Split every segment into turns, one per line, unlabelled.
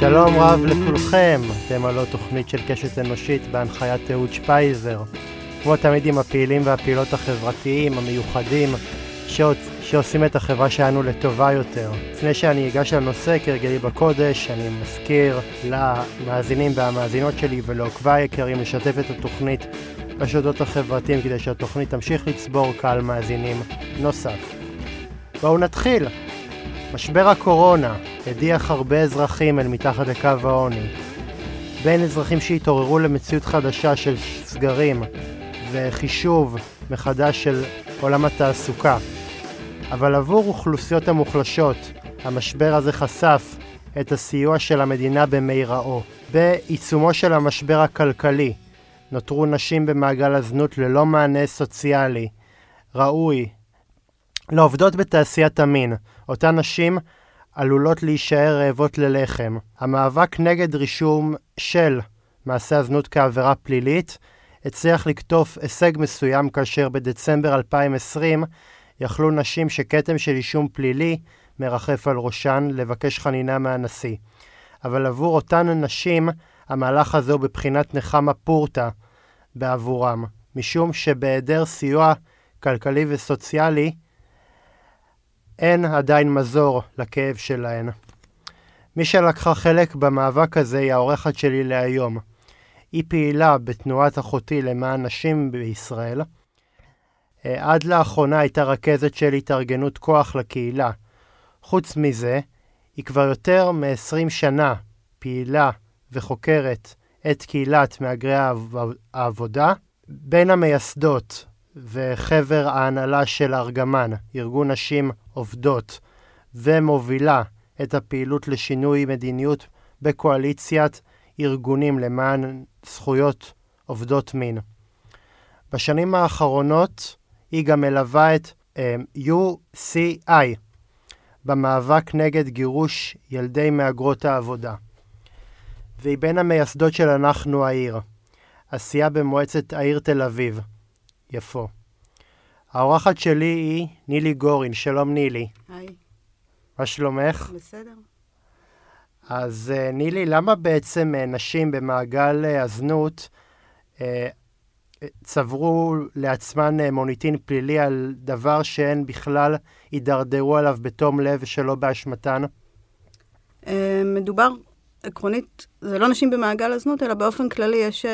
שלום רב לכולכם, אתם הלא תוכנית של קשת אנושית בהנחיית אהוד שפייזר. כמו תמיד עם הפעילים והפעילות החברתיים המיוחדים שעוצ... שעושים את החברה שלנו לטובה יותר. לפני שאני אגש לנושא, כרגלי בקודש, אני מזכיר למאזינים והמאזינות שלי ולעוקבי היקרים לשתף את התוכנית בשדות החברתיים כדי שהתוכנית תמשיך לצבור קהל מאזינים נוסף. בואו נתחיל. משבר הקורונה הדיח הרבה אזרחים אל מתחת לקו העוני. בין אזרחים שהתעוררו למציאות חדשה של סגרים וחישוב מחדש של עולם התעסוקה. אבל עבור אוכלוסיות המוחלשות, המשבר הזה חשף את הסיוע של המדינה במיראו. בעיצומו של המשבר הכלכלי, נותרו נשים במעגל הזנות ללא מענה סוציאלי ראוי לעובדות בתעשיית המין. אותן נשים עלולות להישאר רעבות ללחם. המאבק נגד רישום של מעשה הזנות כעבירה פלילית הצליח לקטוף הישג מסוים כאשר בדצמבר 2020 יכלו נשים שכתם של אישום פלילי מרחף על ראשן לבקש חנינה מהנשיא. אבל עבור אותן הנשים המהלך הזה הוא בבחינת נחמה פורתא בעבורם, משום שבהיעדר סיוע כלכלי וסוציאלי אין עדיין מזור לכאב שלהן. מי שלקחה חלק במאבק הזה היא העורכת שלי להיום. היא פעילה בתנועת אחותי למען נשים בישראל. אה, עד לאחרונה הייתה רכזת של התארגנות כוח לקהילה. חוץ מזה, היא כבר יותר מ-20 שנה פעילה וחוקרת את קהילת מהגרי העבודה. בין המייסדות וחבר ההנהלה של ארגמן, ארגון נשים עובדות, ומובילה את הפעילות לשינוי מדיניות בקואליציית ארגונים למען זכויות עובדות מין. בשנים האחרונות היא גם מלווה את um, אה, UCI במאבק נגד גירוש ילדי מהגרות העבודה. והיא בין המייסדות של אנחנו העיר, עשייה במועצת העיר תל אביב. יפו. האורחת שלי היא נילי גורין, שלום נילי.
היי.
מה שלומך?
בסדר.
אז uh, נילי, למה בעצם uh, נשים במעגל uh, הזנות צברו לעצמן מוניטין פלילי על דבר שהן בכלל הידרדרו עליו בתום לב ושלא באשמתן?
מדובר, עקרונית, זה לא נשים במעגל הזנות, אלא באופן כללי יש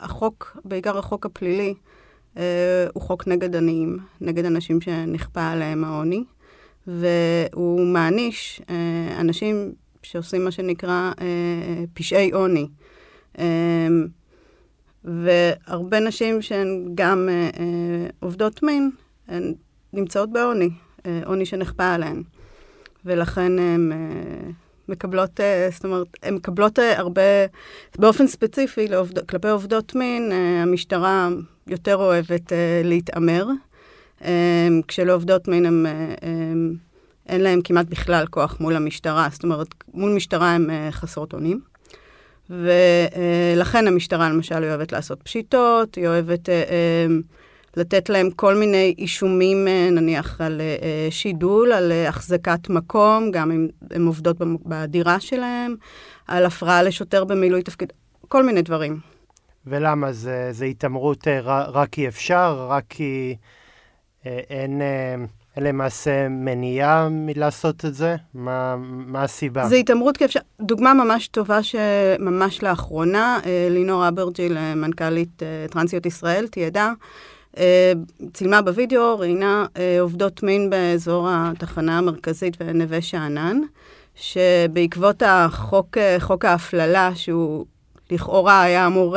החוק, בעיקר החוק הפלילי, הוא חוק נגד עניים, נגד אנשים שנכפה עליהם העוני, והוא מעניש uh, אנשים שעושים מה שנקרא uh, פשעי עוני. והרבה נשים שהן גם עובדות מין, הן נמצאות בעוני, עוני שנכפה עליהן. ולכן הן מקבלות, uh, זאת אומרת, הן מקבלות uh, הרבה, באופן ספציפי לעובד, כלפי עובדות מין, uh, המשטרה יותר אוהבת להתעמר, כשלעובדות מין הם, um, אין להם כמעט בכלל כוח מול המשטרה, זאת אומרת, מול משטרה הם חסרות אונים. ולכן המשטרה למשל היא אוהבת לעשות פשיטות, היא אוהבת לתת להם כל מיני אישומים, uh, נניח על uh, שידול, על החזקת מקום, גם אם הן עובדות בדירה שלהם, על הפרעה לשוטר במילוי תפקיד, כל מיני דברים.
ולמה? זה, זה התעמרות רק כי אפשר? רק כי אין... אין למעשה מניעה מלעשות את זה? מה, מה הסיבה?
זה התעמרות כאפשר... דוגמה ממש טובה שממש לאחרונה, אה, לינור אברג'יל, אה, מנכ"לית אה, טרנסיות ישראל, תיעדה, צילמה בווידאו, ראיינה עובדות מין באזור התחנה המרכזית בנווה שאנן, שבעקבות החוק, חוק ההפללה, שהוא לכאורה היה אמור,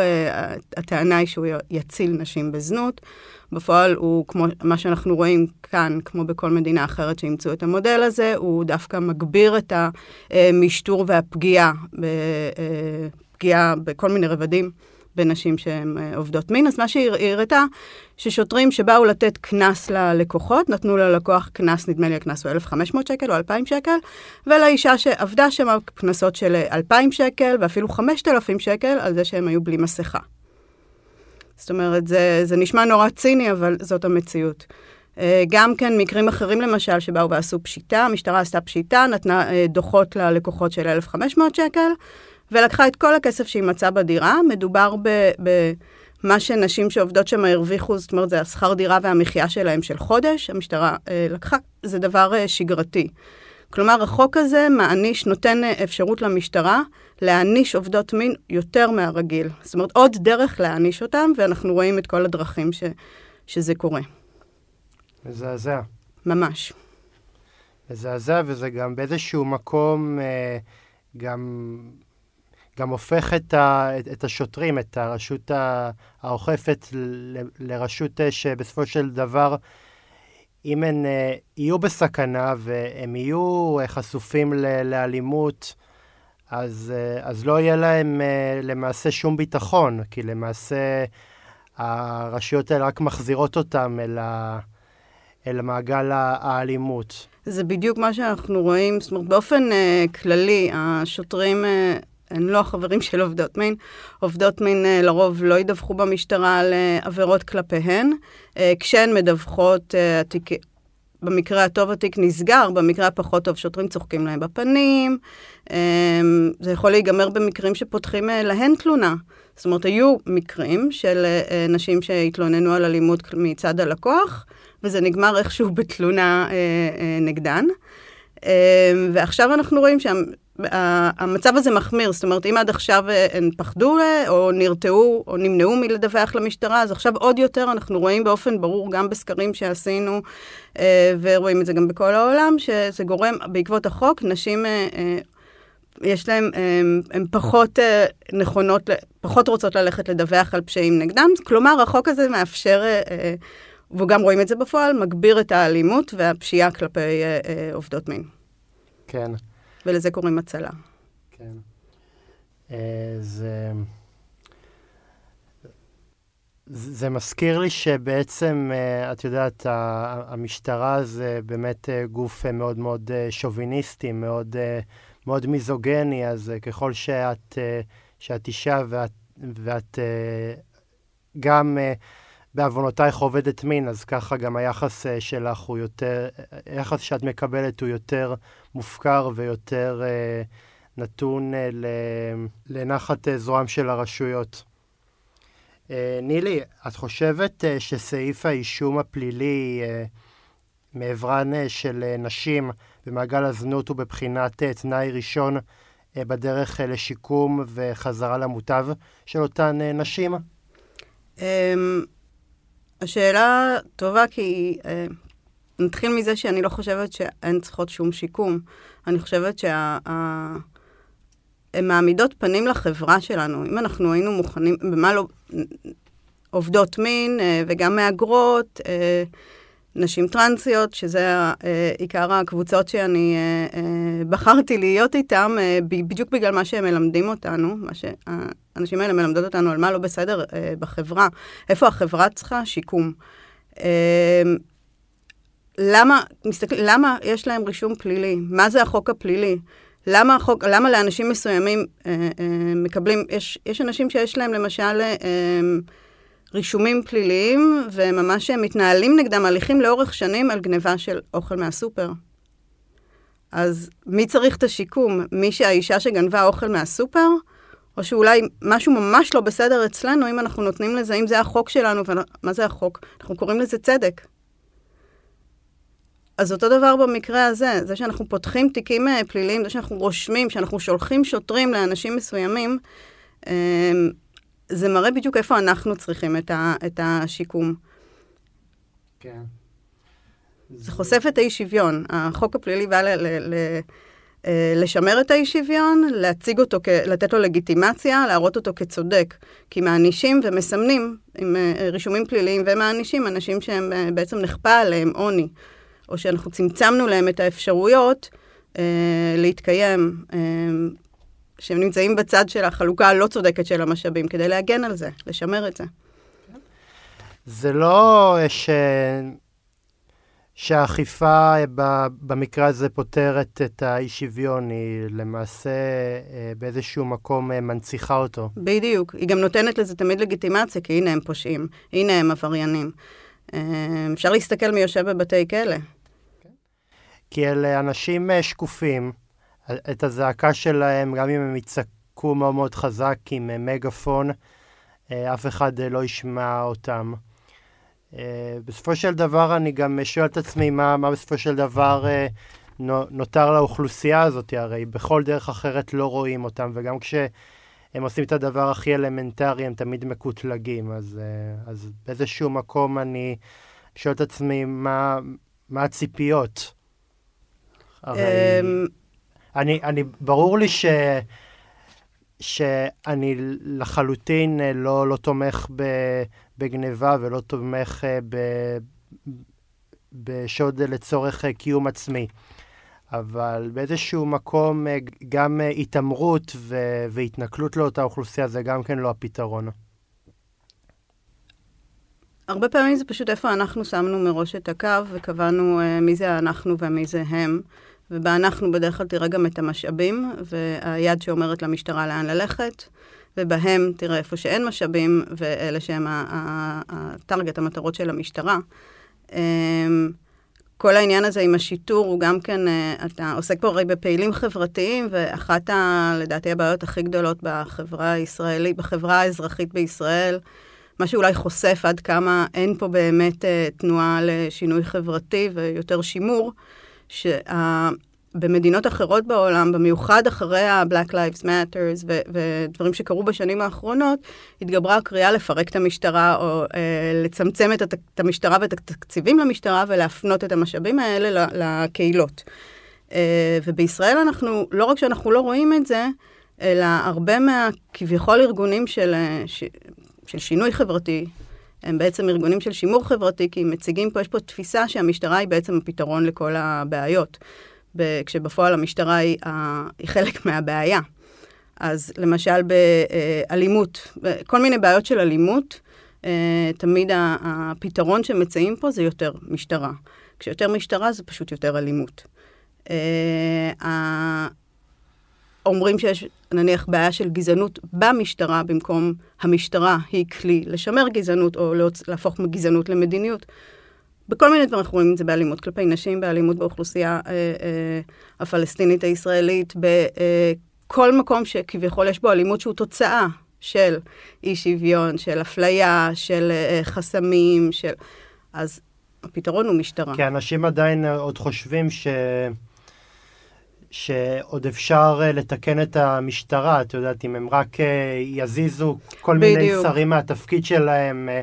הטענה היא שהוא יציל נשים בזנות, בפועל הוא, כמו מה שאנחנו רואים כאן, כמו בכל מדינה אחרת שאימצו את המודל הזה, הוא דווקא מגביר את המשטור והפגיעה, פגיעה בכל מיני רבדים. בנשים שהן עובדות מין. אז מה שהיא הראתה, ששוטרים שבאו לתת קנס ללקוחות, נתנו ללקוח קנס, נדמה לי הקנס הוא 1,500 שקל או 2,000 שקל, ולאישה שעבדה שם קנסות של 2,000 שקל ואפילו 5,000 שקל על זה שהם היו בלי מסכה. זאת אומרת, זה, זה נשמע נורא ציני, אבל זאת המציאות. גם כן מקרים אחרים למשל שבאו ועשו פשיטה, המשטרה עשתה פשיטה, נתנה דוחות ללקוחות של 1,500 שקל, ולקחה את כל הכסף שהיא מצאה בדירה. מדובר במה שנשים שעובדות שם הרוויחו, זאת אומרת, זה השכר דירה והמחיה שלהם של חודש, המשטרה לקחה, זה דבר שגרתי. כלומר, החוק הזה מעניש, נותן אפשרות למשטרה להעניש עובדות מין יותר מהרגיל. זאת אומרת, עוד דרך להעניש אותם, ואנחנו רואים את כל הדרכים ש, שזה קורה.
מזעזע.
ממש.
מזעזע, וזה גם באיזשהו מקום אה, גם, גם הופך את, ה, את, את השוטרים, את הרשות האוכפת, ל, לרשות אה, שבסופו של דבר, אם הן אה, יהיו בסכנה והם יהיו אה, חשופים ל, לאלימות, אז, אז לא יהיה להם למעשה שום ביטחון, כי למעשה הרשויות האלה רק מחזירות אותם אל, ה, אל מעגל האלימות.
זה בדיוק מה שאנחנו רואים, זאת אומרת, באופן uh, כללי, השוטרים uh, הן לא החברים של עובדות מין. עובדות מין uh, לרוב לא ידווחו במשטרה על uh, עבירות כלפיהן. Uh, כשהן מדווחות, התיק, במקרה הטוב התיק נסגר, במקרה הפחות טוב שוטרים צוחקים להם בפנים. Um, זה יכול להיגמר במקרים שפותחים להן תלונה. זאת אומרת, היו מקרים של נשים שהתלוננו על אלימות מצד הלקוח, וזה נגמר איכשהו בתלונה נגדן. Uh, ועכשיו אנחנו רואים שהמצב הזה מחמיר, זאת אומרת, אם עד עכשיו הן פחדו או נרתעו או נמנעו מלדווח למשטרה, אז עכשיו עוד יותר אנחנו רואים באופן ברור, גם בסקרים שעשינו, uh, ורואים את זה גם בכל העולם, שזה גורם, בעקבות החוק, נשים... יש להם, הן פחות נכונות, פחות רוצות ללכת לדווח על פשעים נגדם. כלומר, החוק הזה מאפשר, וגם רואים את זה בפועל, מגביר את האלימות והפשיעה כלפי עובדות מין.
כן.
ולזה קוראים הצלה.
כן. זה... זה מזכיר לי שבעצם, את יודעת, המשטרה זה באמת גוף מאוד מאוד שוביניסטי, מאוד מאוד מיזוגני, אז ככל שאת, שאת אישה ואת, ואת גם בעוונותייך עובדת מין, אז ככה גם היחס uh, שלך הוא יותר, היחס שאת מקבלת הוא יותר מופקר ויותר uh, נתון uh, לנחת uh, זרועם של הרשויות. Uh, נילי, את חושבת uh, שסעיף האישום הפלילי uh, מעברן uh, של uh, נשים במעגל הזנות הוא בבחינת אה, תנאי ראשון אה, בדרך אה, לשיקום וחזרה למוטב של אותן נשים?
אמ, השאלה טובה כי נתחיל מזה שאני לא חושבת שהן צריכות שום שיקום. אני חושבת שהן מעמידות פנים לחברה שלנו. אם אנחנו היינו מוכנים, במה לא... עובדות מין וגם מהגרות, נשים טרנסיות, שזה אה, עיקר הקבוצות שאני אה, אה, בחרתי להיות איתן, בדיוק בגלל מה שהם מלמדים אותנו, מה שהאנשים האלה מלמדות אותנו על מה לא בסדר בחברה, איפה החברה צריכה שיקום. למה, מסתכל, למה יש להם רישום פלילי? מה זה החוק הפלילי? למה, החוק, למה לאנשים מסוימים אה, אה, מקבלים, יש, יש אנשים שיש להם למשל אה, רישומים פליליים, וממש מתנהלים נגדם הליכים לאורך שנים על גניבה של אוכל מהסופר. אז מי צריך את השיקום? מי שהאישה שגנבה אוכל מהסופר? או שאולי משהו ממש לא בסדר אצלנו, אם אנחנו נותנים לזה, אם זה החוק שלנו, ומה זה החוק? אנחנו קוראים לזה צדק. אז אותו דבר במקרה הזה, זה שאנחנו פותחים תיקים אה, פליליים, זה שאנחנו רושמים, שאנחנו שולחים שוטרים לאנשים מסוימים, אה, זה מראה בדיוק איפה אנחנו צריכים את, ה, את השיקום.
כן.
זה חושף את האי-שוויון. החוק הפלילי בא ל, ל, ל, אה, לשמר את האי-שוויון, להציג אותו, כ, לתת לו לגיטימציה, להראות אותו כצודק. כי מענישים ומסמנים עם אה, רישומים פליליים ומענישים אנשים שהם אה, בעצם נכפה עליהם עוני, או שאנחנו צמצמנו להם את האפשרויות אה, להתקיים. אה, שהם נמצאים בצד של החלוקה הלא צודקת של המשאבים, כדי להגן על זה, לשמר את זה.
זה לא ש... שהאכיפה במקרה הזה פותרת את האי שוויון, היא למעשה אה, באיזשהו מקום אה, מנציחה אותו.
בדיוק. היא גם נותנת לזה תמיד לגיטימציה, כי הנה הם פושעים, הנה הם עבריינים. אפשר להסתכל מי יושב בבתי כלא.
כי אלה אנשים שקופים, את הזעקה שלהם, גם אם הם יצעקו מאוד מאוד חזק עם מגפון, אף אחד לא ישמע אותם. בסופו של דבר אני גם שואל את עצמי מה, מה בסופו של דבר נותר לאוכלוסייה הזאת, הרי בכל דרך אחרת לא רואים אותם, וגם כשהם עושים את הדבר הכי אלמנטרי, הם תמיד מקוטלגים. אז, אה, אז באיזשהו מקום אני שואל את עצמי, מה, מה הציפיות? הרי אמ, אני, אני, ברור לי ש... שאני לחלוטין אה, לא, לא תומך בגניבה ולא תומך אה, בשוד לצורך קיום עצמי. אבל באיזשהו מקום אה, גם אה, התעמרות ו- והתנכלות לאותה אוכלוסייה זה גם כן לא הפתרון.
הרבה פעמים זה פשוט איפה אנחנו שמנו מראש את הקו וקבענו מי זה אנחנו ומי זה הם. ובאנחנו בדרך כלל תראה גם את המשאבים, והיד שאומרת למשטרה לאן ללכת, ובהם תראה איפה שאין משאבים, ואלה שהם הטארגט, המטרות של המשטרה. Um, כל העניין הזה עם השיטור הוא גם כן, אה, אתה עוסק פה הרי בפעילים חברתיים, ואחת, ה, לדעתי, הבעיות הכי גדולות בחברה הישראלית, בחברה האזרחית בישראל, מה שאולי חושף עד כמה אין פה באמת uh, תנועה לשינוי חברתי ויותר שימור, שה... במדינות אחרות בעולם, במיוחד אחרי ה-Black Lives Matters ו- ודברים שקרו בשנים האחרונות, התגברה הקריאה לפרק את המשטרה או אה, לצמצם את, הת- את המשטרה ואת התקציבים למשטרה ולהפנות את המשאבים האלה לקהילות. אה, ובישראל אנחנו, לא רק שאנחנו לא רואים את זה, אלא הרבה מהכביכול ארגונים של, אה, ש- של שינוי חברתי, הם בעצם ארגונים של שימור חברתי, כי מציגים פה, יש פה תפיסה שהמשטרה היא בעצם הפתרון לכל הבעיות. כשבפועל המשטרה היא, היא חלק מהבעיה. אז למשל באלימות, כל מיני בעיות של אלימות, אה, תמיד הפתרון שמציעים פה זה יותר משטרה. כשיותר משטרה זה פשוט יותר אלימות. אה, אומרים שיש נניח בעיה של גזענות במשטרה, במקום המשטרה היא כלי לשמר גזענות או להפוך מגזענות למדיניות. בכל מיני דברים אנחנו רואים את זה באלימות כלפי נשים, באלימות באוכלוסייה אה, אה, הפלסטינית הישראלית, בכל אה, מקום שכביכול יש בו אלימות שהוא תוצאה של אי שוויון, של אפליה, של אה, חסמים, של... אז הפתרון הוא משטרה.
כי אנשים עדיין עוד חושבים ש... שעוד אפשר אה, לתקן את המשטרה, את יודעת, אם הם רק אה, יזיזו כל בדיוק. מיני שרים מהתפקיד שלהם, אה,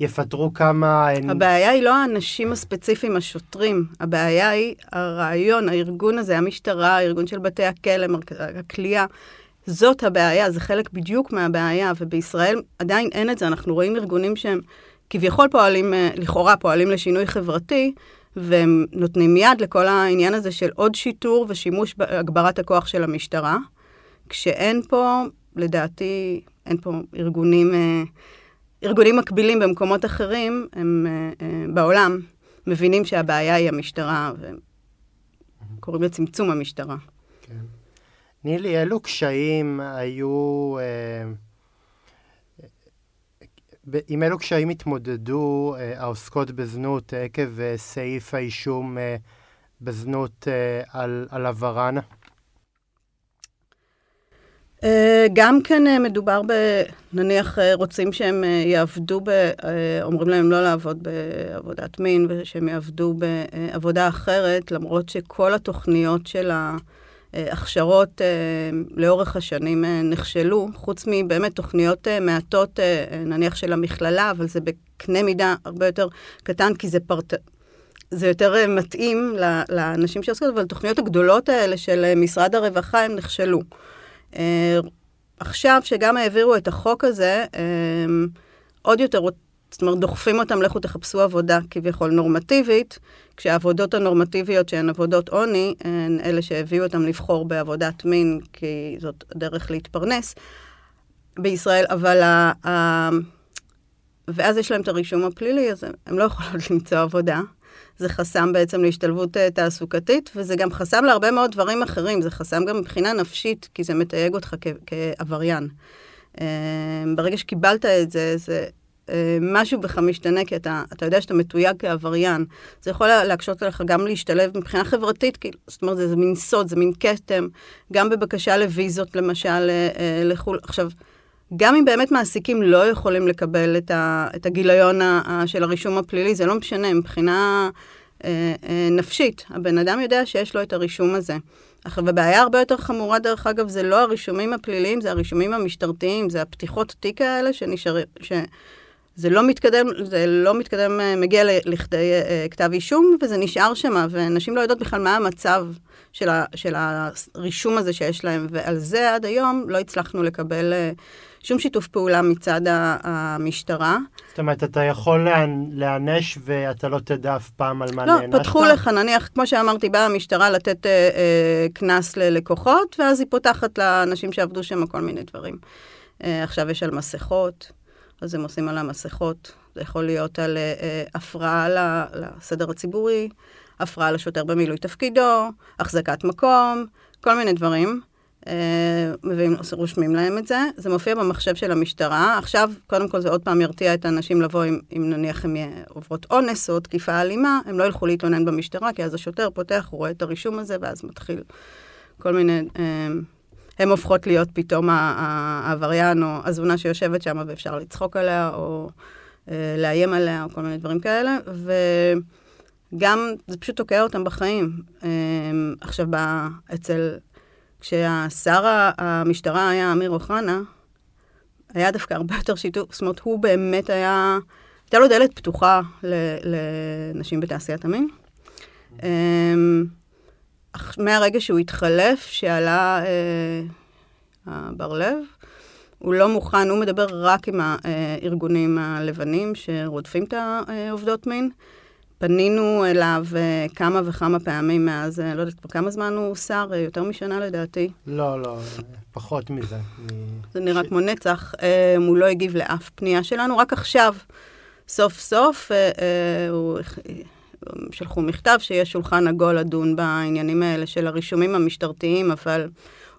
יפטרו כמה...
הבעיה היא לא האנשים הספציפיים, השוטרים. הבעיה היא הרעיון, הארגון הזה, המשטרה, הארגון של בתי הכלא, הכלייה. זאת הבעיה, זה חלק בדיוק מהבעיה, ובישראל עדיין אין את זה. אנחנו רואים ארגונים שהם כביכול פועלים, לכאורה פועלים לשינוי חברתי, והם נותנים יד לכל העניין הזה של עוד שיטור ושימוש בהגברת הכוח של המשטרה, כשאין פה, לדעתי, אין פה ארגונים... אה, ארגונים מקבילים במקומות אחרים, הם uh, uh, בעולם, מבינים שהבעיה היא המשטרה, וקוראים לצמצום המשטרה. כן.
נילי, אילו קשיים היו... Uh, עם אילו קשיים התמודדו uh, העוסקות בזנות עקב uh, סעיף האישום uh, בזנות על, על עברן?
אה, גם כן אה, מדובר ב... נניח אה, רוצים שהם יעבדו ב... אומרים להם לא לעבוד בעבודת מין, ושהם יעבדו בעבודה אחרת, למרות שכל התוכניות של ההכשרות לאורך השנים נכשלו, חוץ מבאמת תוכניות מעטות, נניח של המכללה, אבל זה בקנה מידה הרבה יותר קטן, כי זה פרט... זה יותר מתאים לאנשים שעוסקות, אבל התוכניות הגדולות האלה של משרד הרווחה, הם נכשלו. אה, עכשיו שגם העבירו את החוק הזה, אה, עוד יותר, זאת אומרת, דוחפים אותם, לכו תחפשו עבודה כביכול נורמטיבית, כשהעבודות הנורמטיביות שהן עבודות עוני, הן אלה שהביאו אותם לבחור בעבודת מין, כי זאת דרך להתפרנס בישראל, אבל ה... ה... ואז יש להם את הרישום הפלילי, אז הם לא יכולות למצוא עבודה. זה חסם בעצם להשתלבות uh, תעסוקתית, וזה גם חסם להרבה מאוד דברים אחרים, זה חסם גם מבחינה נפשית, כי זה מתייג אותך כעבריין. Uh, ברגע שקיבלת את זה, זה, אה, משהו בך משתנה, כי אתה, אתה יודע שאתה מתויג כעבריין. זה יכול להקשות עליך גם להשתלב מבחינה חברתית, כי, זאת אומרת, זה, זה מין סוד, זה מין כתם, גם בבקשה לוויזות, למשל, אה, אה, לחו"ל. עכשיו, גם אם באמת מעסיקים לא יכולים לקבל את, ה, את הגיליון ה, של הרישום הפלילי, זה לא משנה, מבחינה אה, אה, נפשית, הבן אדם יודע שיש לו את הרישום הזה. עכשיו, הבעיה הרבה יותר חמורה, דרך אגב, זה לא הרישומים הפליליים, זה הרישומים המשטרתיים, זה הפתיחות תיק האלה שנשאר... ש... זה לא מתקדם, זה לא מתקדם, אה, מגיע לכדי uh, כתב אישום, וזה נשאר שם, ונשים לא יודעות בכלל מה המצב של, ה, של הרישום הזה שיש להם, ועל זה עד היום לא הצלחנו לקבל שום שיתוף פעולה מצד המשטרה.
זאת אומרת, אתה יכול להיענש ואתה לא תדע אף פעם על מה
לא,
נענשת?
לא, פתחו לך, נניח, כמו שאמרתי, באה המשטרה לתת קנס אה, אה, ללקוחות, ואז היא פותחת לאנשים שעבדו שם כל מיני דברים. אה, עכשיו יש על מסכות, אז הם עושים על המסכות. זה יכול להיות על אה, אה הפרעה לסדר הציבורי, הפרעה לשוטר במילוי תפקידו, החזקת מקום, כל מיני דברים. אה, מביאים, רושמים להם את זה, זה מופיע במחשב של המשטרה. עכשיו, קודם כל זה עוד פעם ירתיע את האנשים לבוא, אם, אם נניח הן עוברות אונס או תקיפה אלימה, הם לא ילכו להתלונן במשטרה, כי אז השוטר פותח, הוא רואה את הרישום הזה, ואז מתחיל כל מיני... אה, הן הופכות להיות פתאום העבריין או הזונה שיושבת שם ואפשר לצחוק עליה, או אה, לאיים עליה, או כל מיני דברים כאלה, וגם זה פשוט תוקע אותם בחיים. עכשיו, אצל כשהשר המשטרה היה אמיר אוחנה, היה דווקא הרבה יותר שיתוף, זאת אומרת, הוא באמת היה, הייתה לו דלת פתוחה לנשים בתעשיית המין. אמ, מהרגע שהוא התחלף, שעלה אה, בר-לב, הוא לא מוכן, הוא מדבר רק עם הארגונים הלבנים שרודפים את העובדות מין. פנינו אליו uh, כמה וכמה פעמים מאז, uh, לא יודעת כמה זמן הוא שר, uh, יותר משנה לדעתי.
לא, לא, פחות מזה.
זה נראה ש... כמו נצח. הוא לא הגיב לאף פנייה שלנו, רק עכשיו, סוף סוף, הוא... שלחו מכתב שיש שולחן עגול לדון בעניינים האלה של הרישומים המשטרתיים, אבל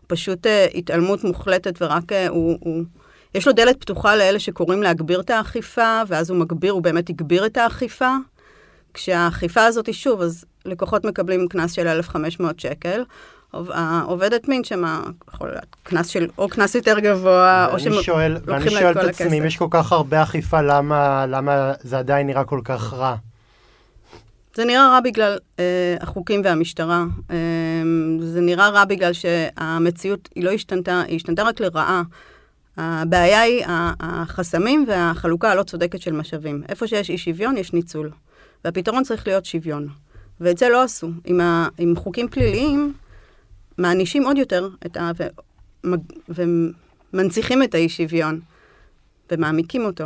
פשוט uh, התעלמות מוחלטת ורק uh, הוא... הוא יש לו דלת פתוחה לאלה שקוראים להגביר את האכיפה, ואז הוא מגביר, הוא באמת הגביר את האכיפה. כשהאכיפה הזאת היא שוב, אז לקוחות מקבלים קנס של 1,500 שקל. העובדת מין שמה, יכול להיות קנס של, או קנס יותר גבוה, או
שהם לוקחים לה את כל הכסף. ואני שואל את עצמי, אם יש כל כך הרבה אכיפה, למה, למה זה עדיין נראה כל כך רע?
זה נראה רע בגלל אה, החוקים והמשטרה. אה, זה נראה רע בגלל שהמציאות, היא לא השתנתה, היא השתנתה רק לרעה. הבעיה היא החסמים והחלוקה הלא צודקת של משאבים. איפה שיש אי שוויון, יש ניצול. והפתרון צריך להיות שוויון. ואת זה לא עשו. עם, ה, עם חוקים פליליים, מענישים עוד יותר את ה... ומנציחים את האי-שוויון, ומעמיקים אותו.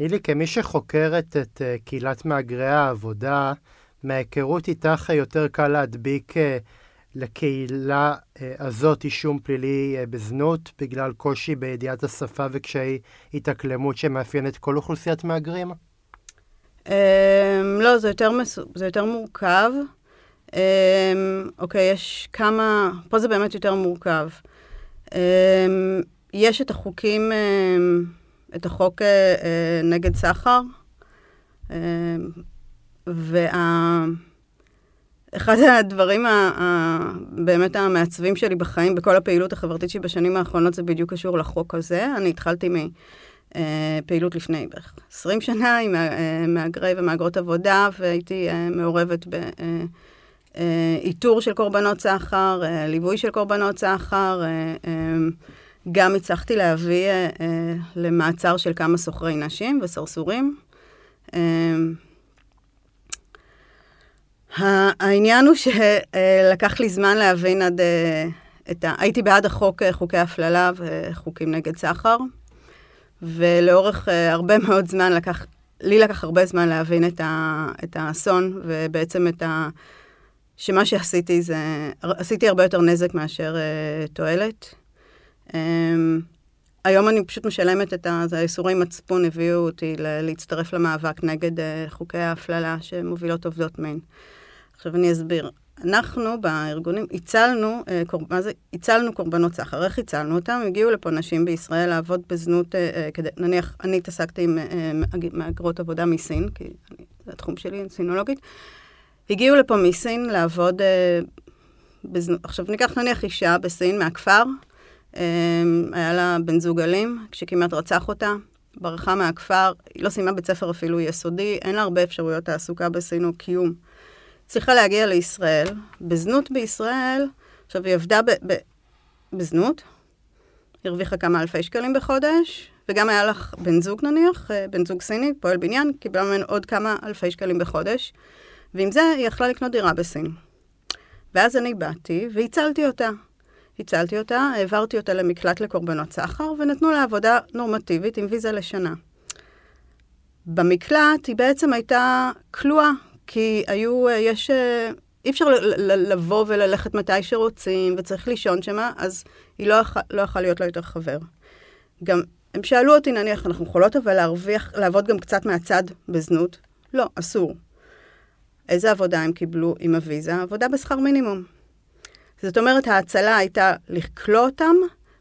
נילי, כמי שחוקרת את uh, קהילת מהגרי העבודה, מההיכרות איתך יותר קל להדביק uh, לקהילה הזאת אישום פלילי בזנות, בגלל קושי בידיעת השפה וקשיי התאקלמות שמאפיין את כל אוכלוסיית מהגרים?
Um, לא, זה יותר, מס... זה יותר מורכב. Um, אוקיי, יש כמה... פה זה באמת יותר מורכב. Um, יש את החוקים, um, את החוק uh, uh, נגד סחר, um, ואחד וה... הדברים ה, ה, באמת המעצבים שלי בחיים, בכל הפעילות החברתית שלי בשנים האחרונות, זה בדיוק קשור לחוק הזה. אני התחלתי מ... אה, לפני בערך 20 שנה עם אה, מהגרי ומהגרות עבודה, והייתי אה, מעורבת באיתור של קורבנות סחר, ליווי של קורבנות סחר. גם הצלחתי להביא למעצר של כמה סוחרי נשים וסרסורים. העניין הוא שלקח לי זמן להבין עד את ה... הייתי בעד החוק, חוקי הפללה וחוקים נגד סחר. ולאורך uh, הרבה מאוד זמן לקח, לי לקח הרבה זמן להבין את, ה, את האסון, ובעצם את ה... שמה שעשיתי זה, עשיתי הרבה יותר נזק מאשר uh, תועלת. Um, היום אני פשוט משלמת את ה... האיסורי מצפון הביאו אותי להצטרף למאבק נגד uh, חוקי ההפללה שמובילות עובדות מין. עכשיו אני אסביר. אנחנו בארגונים הצלנו, אה. מה זה? הצלנו קורבנות סחר. איך הצלנו אותם? הגיעו לפה נשים בישראל לעבוד בזנות, אה, אה, כדי, נניח, אני התעסקתי עם מהגרות עבודה מסין, כי אני, זה התחום שלי, סינולוגית. הגיעו לפה מסין לעבוד בזנות. עכשיו, ניקח נניח אישה בסין מהכפר, היה לה בן זוג אלים, כשכמעט רצח אותה, ברחה מהכפר, היא לא סיימה בית ספר אפילו יסודי, אין לה הרבה אפשרויות תעסוקה בסין או קיום. צריכה להגיע לישראל, בזנות בישראל, עכשיו היא עבדה ב- ב- בזנות, הרוויחה כמה אלפי שקלים בחודש, וגם היה לך בן זוג נניח, אה, בן זוג סיני, פועל בניין, קיבלה ממנו עוד כמה אלפי שקלים בחודש, ועם זה היא יכלה לקנות דירה בסין. ואז אני באתי והצלתי אותה. הצלתי אותה, העברתי אותה למקלט לקורבנות סחר, ונתנו לה עבודה נורמטיבית עם ויזה לשנה. במקלט היא בעצם הייתה כלואה, כי היו, יש, אה, אי אפשר לבוא וללכת מתי שרוצים, וצריך לישון שמה, אז היא לא יכולה לא להיות לה יותר חבר. גם, הם שאלו אותי, נניח, אנחנו יכולות אבל להרוויח, לעבוד גם קצת מהצד בזנות? לא, אסור. איזה עבודה הם קיבלו עם הוויזה? עבודה בשכר מינימום. זאת אומרת, ההצלה הייתה לכלוא אותם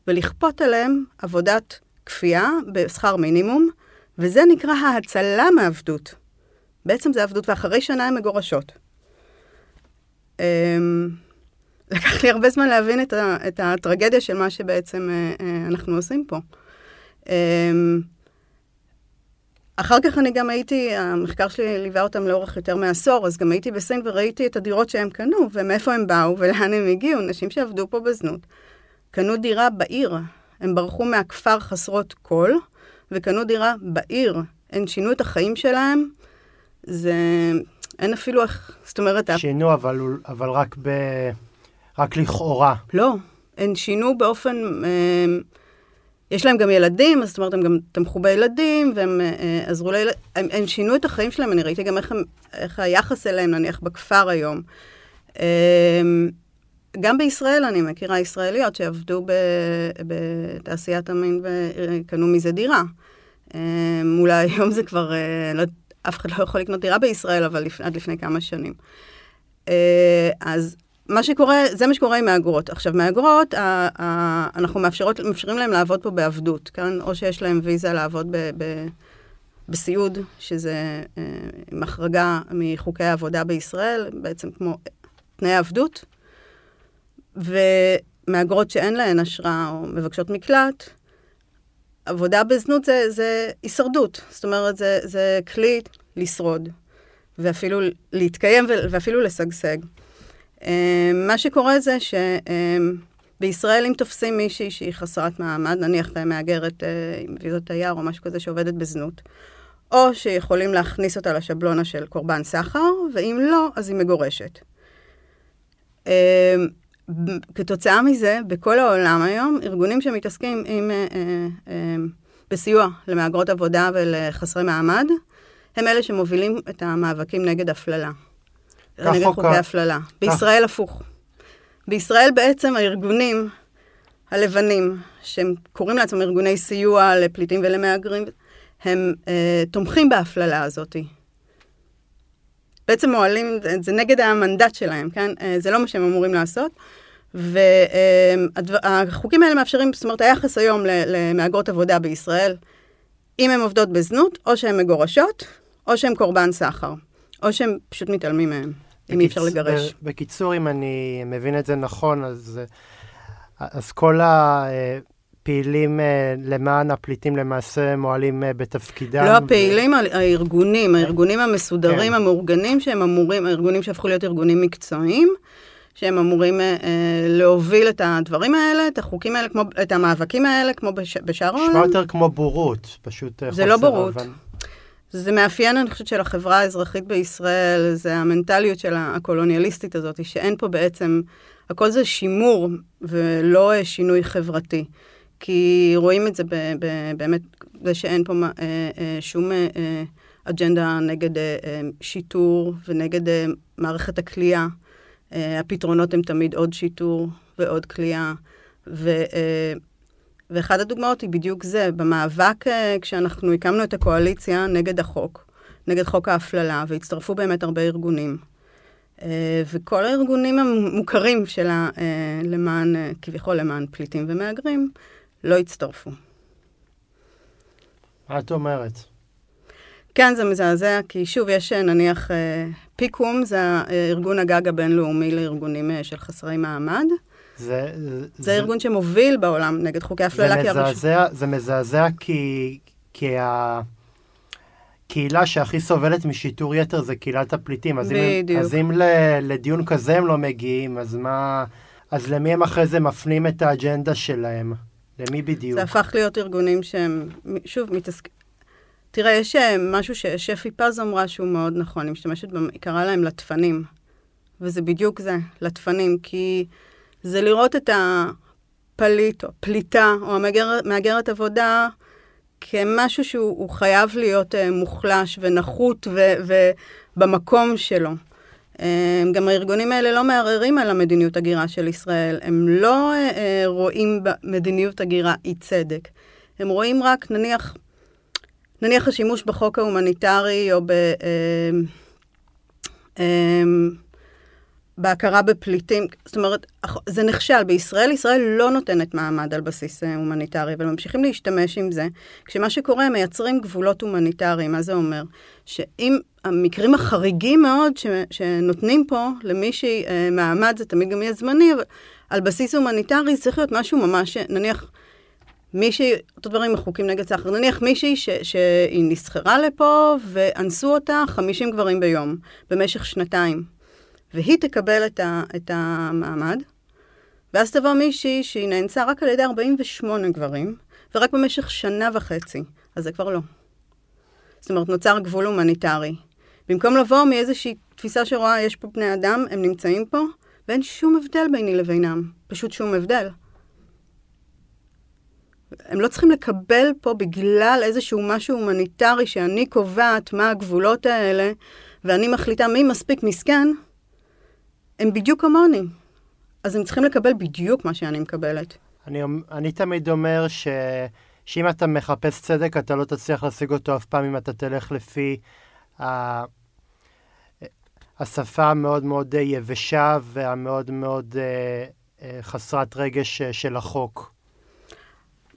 ולכפות עליהם עבודת כפייה בשכר מינימום, וזה נקרא ההצלה מעבדות. בעצם זה עבדות, ואחרי שנה הן מגורשות. אמ, לקח לי הרבה זמן להבין את, ה, את הטרגדיה של מה שבעצם אה, אה, אנחנו עושים פה. אחר כך אני גם הייתי, המחקר שלי ליווה אותם לאורך יותר מעשור, אז גם הייתי בסין וראיתי את הדירות שהם קנו, ומאיפה הם באו ולאן הם הגיעו, נשים שעבדו פה בזנות. קנו דירה בעיר, הם ברחו מהכפר חסרות כל, וקנו דירה בעיר. הם שינו את החיים שלהם, זה... אין אפילו איך, זאת אומרת...
שינו, אבל, אבל רק ב... רק לכאורה.
לא, הם שינו באופן... אה, יש להם גם ילדים, אז זאת אומרת, הם גם תמכו בילדים, והם אה, עזרו לילדים, הם, הם שינו את החיים שלהם, אני ראיתי גם איך, הם, איך היחס אליהם, נניח, בכפר היום. אה, גם בישראל אני מכירה ישראליות שעבדו בתעשיית המין וקנו מזה דירה. אה, אולי היום זה כבר, אה, לא, אף אחד לא יכול לקנות דירה בישראל, אבל לפ, עד לפני כמה שנים. אה, אז מה שקורה, זה מה שקורה עם מהגרות. עכשיו, מהגרות, אנחנו מאפשרות, מאפשרים להם לעבוד פה בעבדות, כן? או שיש להם ויזה לעבוד ב, ב, בסיעוד, שזה אה, עם החרגה מחוקי העבודה בישראל, בעצם כמו תנאי עבדות, ומהגרות שאין להן אשרה או מבקשות מקלט, עבודה בזנות זה, זה הישרדות, זאת אומרת, זה, זה כלי לשרוד, ואפילו להתקיים ואפילו לשגשג. אמ, מה שקורה זה שבישראל אם תופסים מישהי שהיא חסרת מעמד, נניח מהגרת אה, עם ויזות תייר או משהו כזה שעובדת בזנות, או שיכולים להכניס אותה לשבלונה של קורבן סחר, ואם לא, אז היא מגורשת. אמ, כתוצאה מזה, בכל העולם היום, ארגונים שמתעסקים עם, אה, אה, בסיוע למהגרות עבודה ולחסרי מעמד, הם אלה שמובילים את המאבקים נגד הפללה. נגד חוקי הפללה. בישראל הפוך. בישראל בעצם הארגונים הלבנים, שהם קוראים לעצמם ארגוני סיוע לפליטים ולמהגרים, הם אה, תומכים בהפללה הזאת. בעצם מועלים, זה נגד המנדט שלהם, כן? אה, זה לא מה שהם אמורים לעשות. והחוקים האלה מאפשרים, זאת אומרת, היחס היום למהגרות עבודה בישראל, אם הן עובדות בזנות, או שהן מגורשות, או שהן קורבן סחר, או שהם פשוט מתעלמים מהן. אם אי אפשר לגרש.
בקיצור, אם אני מבין את זה נכון, אז, אז כל הפעילים אה, למען הפליטים למעשה מועלים אה, בתפקידם.
לא הפעילים, ו... הארגונים, הארגונים המסודרים, כן. המאורגנים, שהם אמורים, הארגונים שהפכו להיות ארגונים מקצועיים. שהם אמורים אה, להוביל את הדברים האלה, את החוקים האלה, כמו, את המאבקים האלה, כמו בש, בשאר העולם.
נשמע יותר כמו בורות, פשוט
אה, זה לא בורות. אבל... זה מאפיין, אני חושבת, של החברה האזרחית בישראל, זה המנטליות של הקולוניאליסטית הזאת, שאין פה בעצם, הכל זה שימור ולא שינוי חברתי. כי רואים את זה ב, ב, באמת, זה שאין פה אה, אה, שום אה, אג'נדה נגד אה, שיטור ונגד אה, מערכת הכלייה. אה, הפתרונות הם תמיד עוד שיטור ועוד כליאה. ו, אה, ואחת הדוגמאות היא בדיוק זה, במאבק אה, כשאנחנו הקמנו את הקואליציה נגד החוק, נגד חוק ההפללה, והצטרפו באמת הרבה ארגונים. וכל הארגונים המוכרים שלה למען, כביכול למען פליטים ומהגרים, לא הצטרפו.
מה את אומרת?
כן, זה מזעזע, כי שוב, יש נניח פיקום, זה ארגון הגג הבינלאומי לארגונים של חסרי מעמד.
זה,
זה, זה ארגון שמוביל בעולם נגד חוקי הפללה.
זה מזעזע, זה מזעזע כי, כי הקהילה שהכי סובלת משיטור יתר זה קהילת הפליטים. אז בדיוק. אם, אז אם לדיון כזה הם לא מגיעים, אז מה... אז למי הם אחרי זה מפנים את האג'נדה שלהם? למי בדיוק?
זה הפך להיות ארגונים שהם, שוב, מתעסקים... תראה, יש אה, משהו ששפי פז אמרה שהוא מאוד נכון, היא משתמשת, היא קראה להם לטפנים. וזה בדיוק זה, לטפנים, כי זה לראות את הפליט או פליטה או המהגרת עבודה כמשהו שהוא חייב להיות uh, מוחלש ונחות ו- ובמקום שלו. Um, גם הארגונים האלה לא מערערים על המדיניות הגירה של ישראל, הם לא uh, uh, רואים במדיניות הגירה אי צדק. הם רואים רק, נניח, נניח השימוש בחוק ההומניטרי או ב... Uh, uh, בהכרה בפליטים, זאת אומרת, זה נכשל. בישראל, ישראל לא נותנת מעמד על בסיס אה, הומניטרי, אבל ממשיכים להשתמש עם זה, כשמה שקורה, מייצרים גבולות הומניטריים. מה זה אומר? שאם המקרים החריגים מאוד ש, שנותנים פה למישהי אה, מעמד, זה תמיד גם יהיה זמני, אבל על בסיס הומניטרי צריך להיות משהו ממש, נניח, מישהי, אותו דברים עם החוקים נגד סחר, נניח מישהי ש, שהיא נסחרה לפה ואנסו אותה 50 גברים ביום, במשך שנתיים. והיא תקבל את, ה, את המעמד, ואז תבוא מישהי שהיא נאנסה רק על ידי 48 גברים, ורק במשך שנה וחצי, אז זה כבר לא. זאת אומרת, נוצר גבול הומניטרי. במקום לבוא מאיזושהי תפיסה שרואה, יש פה בני אדם, הם נמצאים פה, ואין שום הבדל ביני לבינם. פשוט שום הבדל. הם לא צריכים לקבל פה בגלל איזשהו משהו הומניטרי שאני קובעת מה הגבולות האלה, ואני מחליטה מי מספיק מסכן, הם בדיוק כמוני. אז הם צריכים לקבל בדיוק מה שאני מקבלת.
אני, אני תמיד אומר ש, שאם אתה מחפש צדק, אתה לא תצליח להשיג אותו אף פעם אם אתה תלך לפי ה, השפה המאוד מאוד יבשה והמאוד מאוד אה, אה, חסרת רגש אה, של החוק.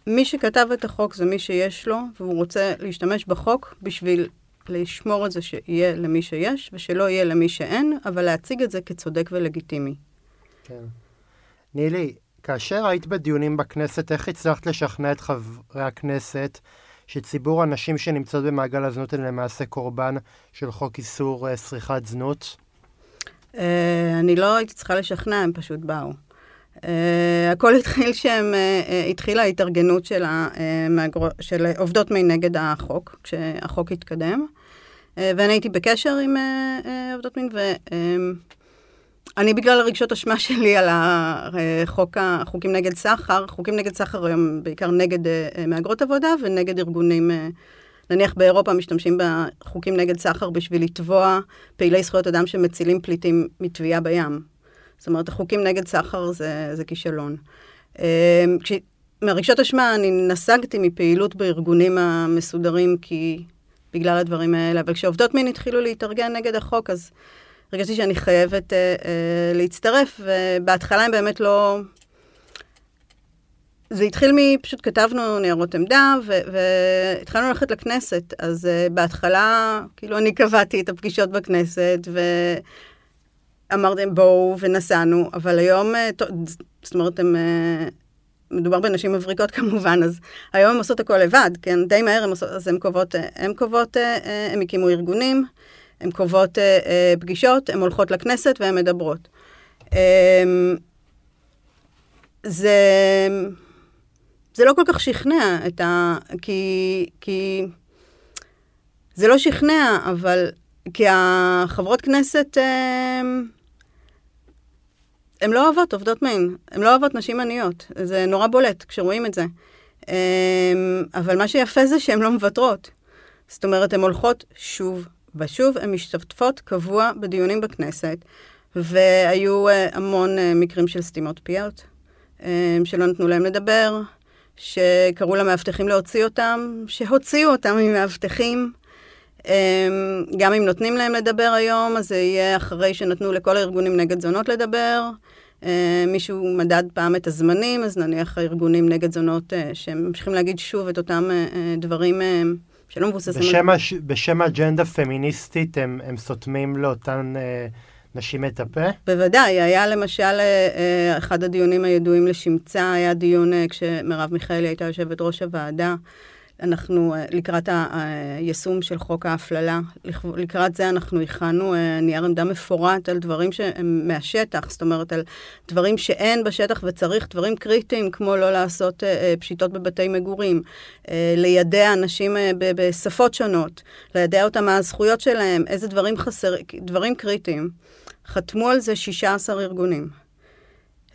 מי שכתב את החוק זה מי שיש לו, והוא רוצה להשתמש בחוק בשביל לשמור את זה שיהיה למי שיש ושלא יהיה למי שאין, אבל להציג את זה כצודק ולגיטימי.
כן. נילי, כאשר היית בדיונים בכנסת, איך הצלחת לשכנע את חברי הכנסת שציבור הנשים שנמצאות במעגל הזנות הן למעשה קורבן של חוק איסור uh, צריכת זנות?
Uh, אני לא הייתי צריכה לשכנע, הם פשוט באו. Uh, הכל התחיל שהם, uh, התחילה ההתארגנות של, ה, uh, מהגר... של עובדות מי נגד החוק, כשהחוק התקדם. אה, ואני הייתי בקשר עם אה, אה, עובדות מין, ואני בגלל הרגשות אשמה שלי על החוק, החוקים נגד סחר, חוקים נגד סחר היום בעיקר נגד מהגרות עבודה ונגד ארגונים, נניח באירופה משתמשים בחוקים נגד סחר בשביל לתבוע פעילי זכויות אדם שמצילים פליטים מטביעה בים. זאת אומרת, החוקים נגד סחר זה, זה כישלון. כש... מהרגשות אשמה אני נסגתי מפעילות בארגונים המסודרים כי בגלל הדברים האלה. אבל כשעובדות מין התחילו להתארגן נגד החוק, אז הרגשתי שאני חייבת אה, אה, להצטרף, ובהתחלה הם באמת לא... זה התחיל מפשוט כתבנו ניירות עמדה, והתחלנו ללכת לכנסת. אז uh, בהתחלה, כאילו, אני קבעתי את הפגישות בכנסת, ואמרתם בואו ונסענו, אבל היום, uh, זאת אומרת, הם... Uh, מדובר בנשים מבריקות כמובן, אז היום הן עושות הכל לבד, כן? די מהר הן עושות, אז הן קובעות, הן קובעות, הן הקימו ארגונים, הן קובעות פגישות, הן הולכות לכנסת והן מדברות. אמ, זה, זה לא כל כך שכנע את ה... כי, כי זה לא שכנע, אבל כי החברות כנסת... הן לא אוהבות עובדות מין, הן לא אוהבות נשים עניות, זה נורא בולט כשרואים את זה. אמ, אבל מה שיפה זה שהן לא מוותרות. זאת אומרת, הן הולכות שוב ושוב, הן משתתפות קבוע בדיונים בכנסת, והיו אה, המון אה, מקרים של סתימות פיות, אמ, שלא נתנו להם לדבר, שקראו למאבטחים להוציא אותם, שהוציאו אותם ממאבטחים. גם אם נותנים להם לדבר היום, אז זה יהיה אחרי שנתנו לכל הארגונים נגד זונות לדבר. מישהו מדד פעם את הזמנים, אז נניח הארגונים נגד זונות שהם ממשיכים להגיד שוב את אותם דברים שלא מבוססים...
בשם, הש... בשם אג'נדה פמיניסטית הם, הם סותמים לאותן אה, נשים את הפה?
בוודאי, היה למשל אה, אה, אחד הדיונים הידועים לשמצה, היה דיון אה, כשמרב מיכאלי הייתה יושבת ראש הוועדה. אנחנו אה, לקראת היישום של חוק ההפללה, לקראת זה אנחנו הכנו אה, נייר עמדה מפורט על דברים שהם מהשטח, זאת אומרת על דברים שאין בשטח וצריך, דברים קריטיים כמו לא לעשות אה, פשיטות בבתי מגורים, לידע אנשים בשפות שונות, לידע אותם מה הזכויות שלהם, איזה דברים חסרים, דברים קריטיים. חתמו על זה 16 ארגונים.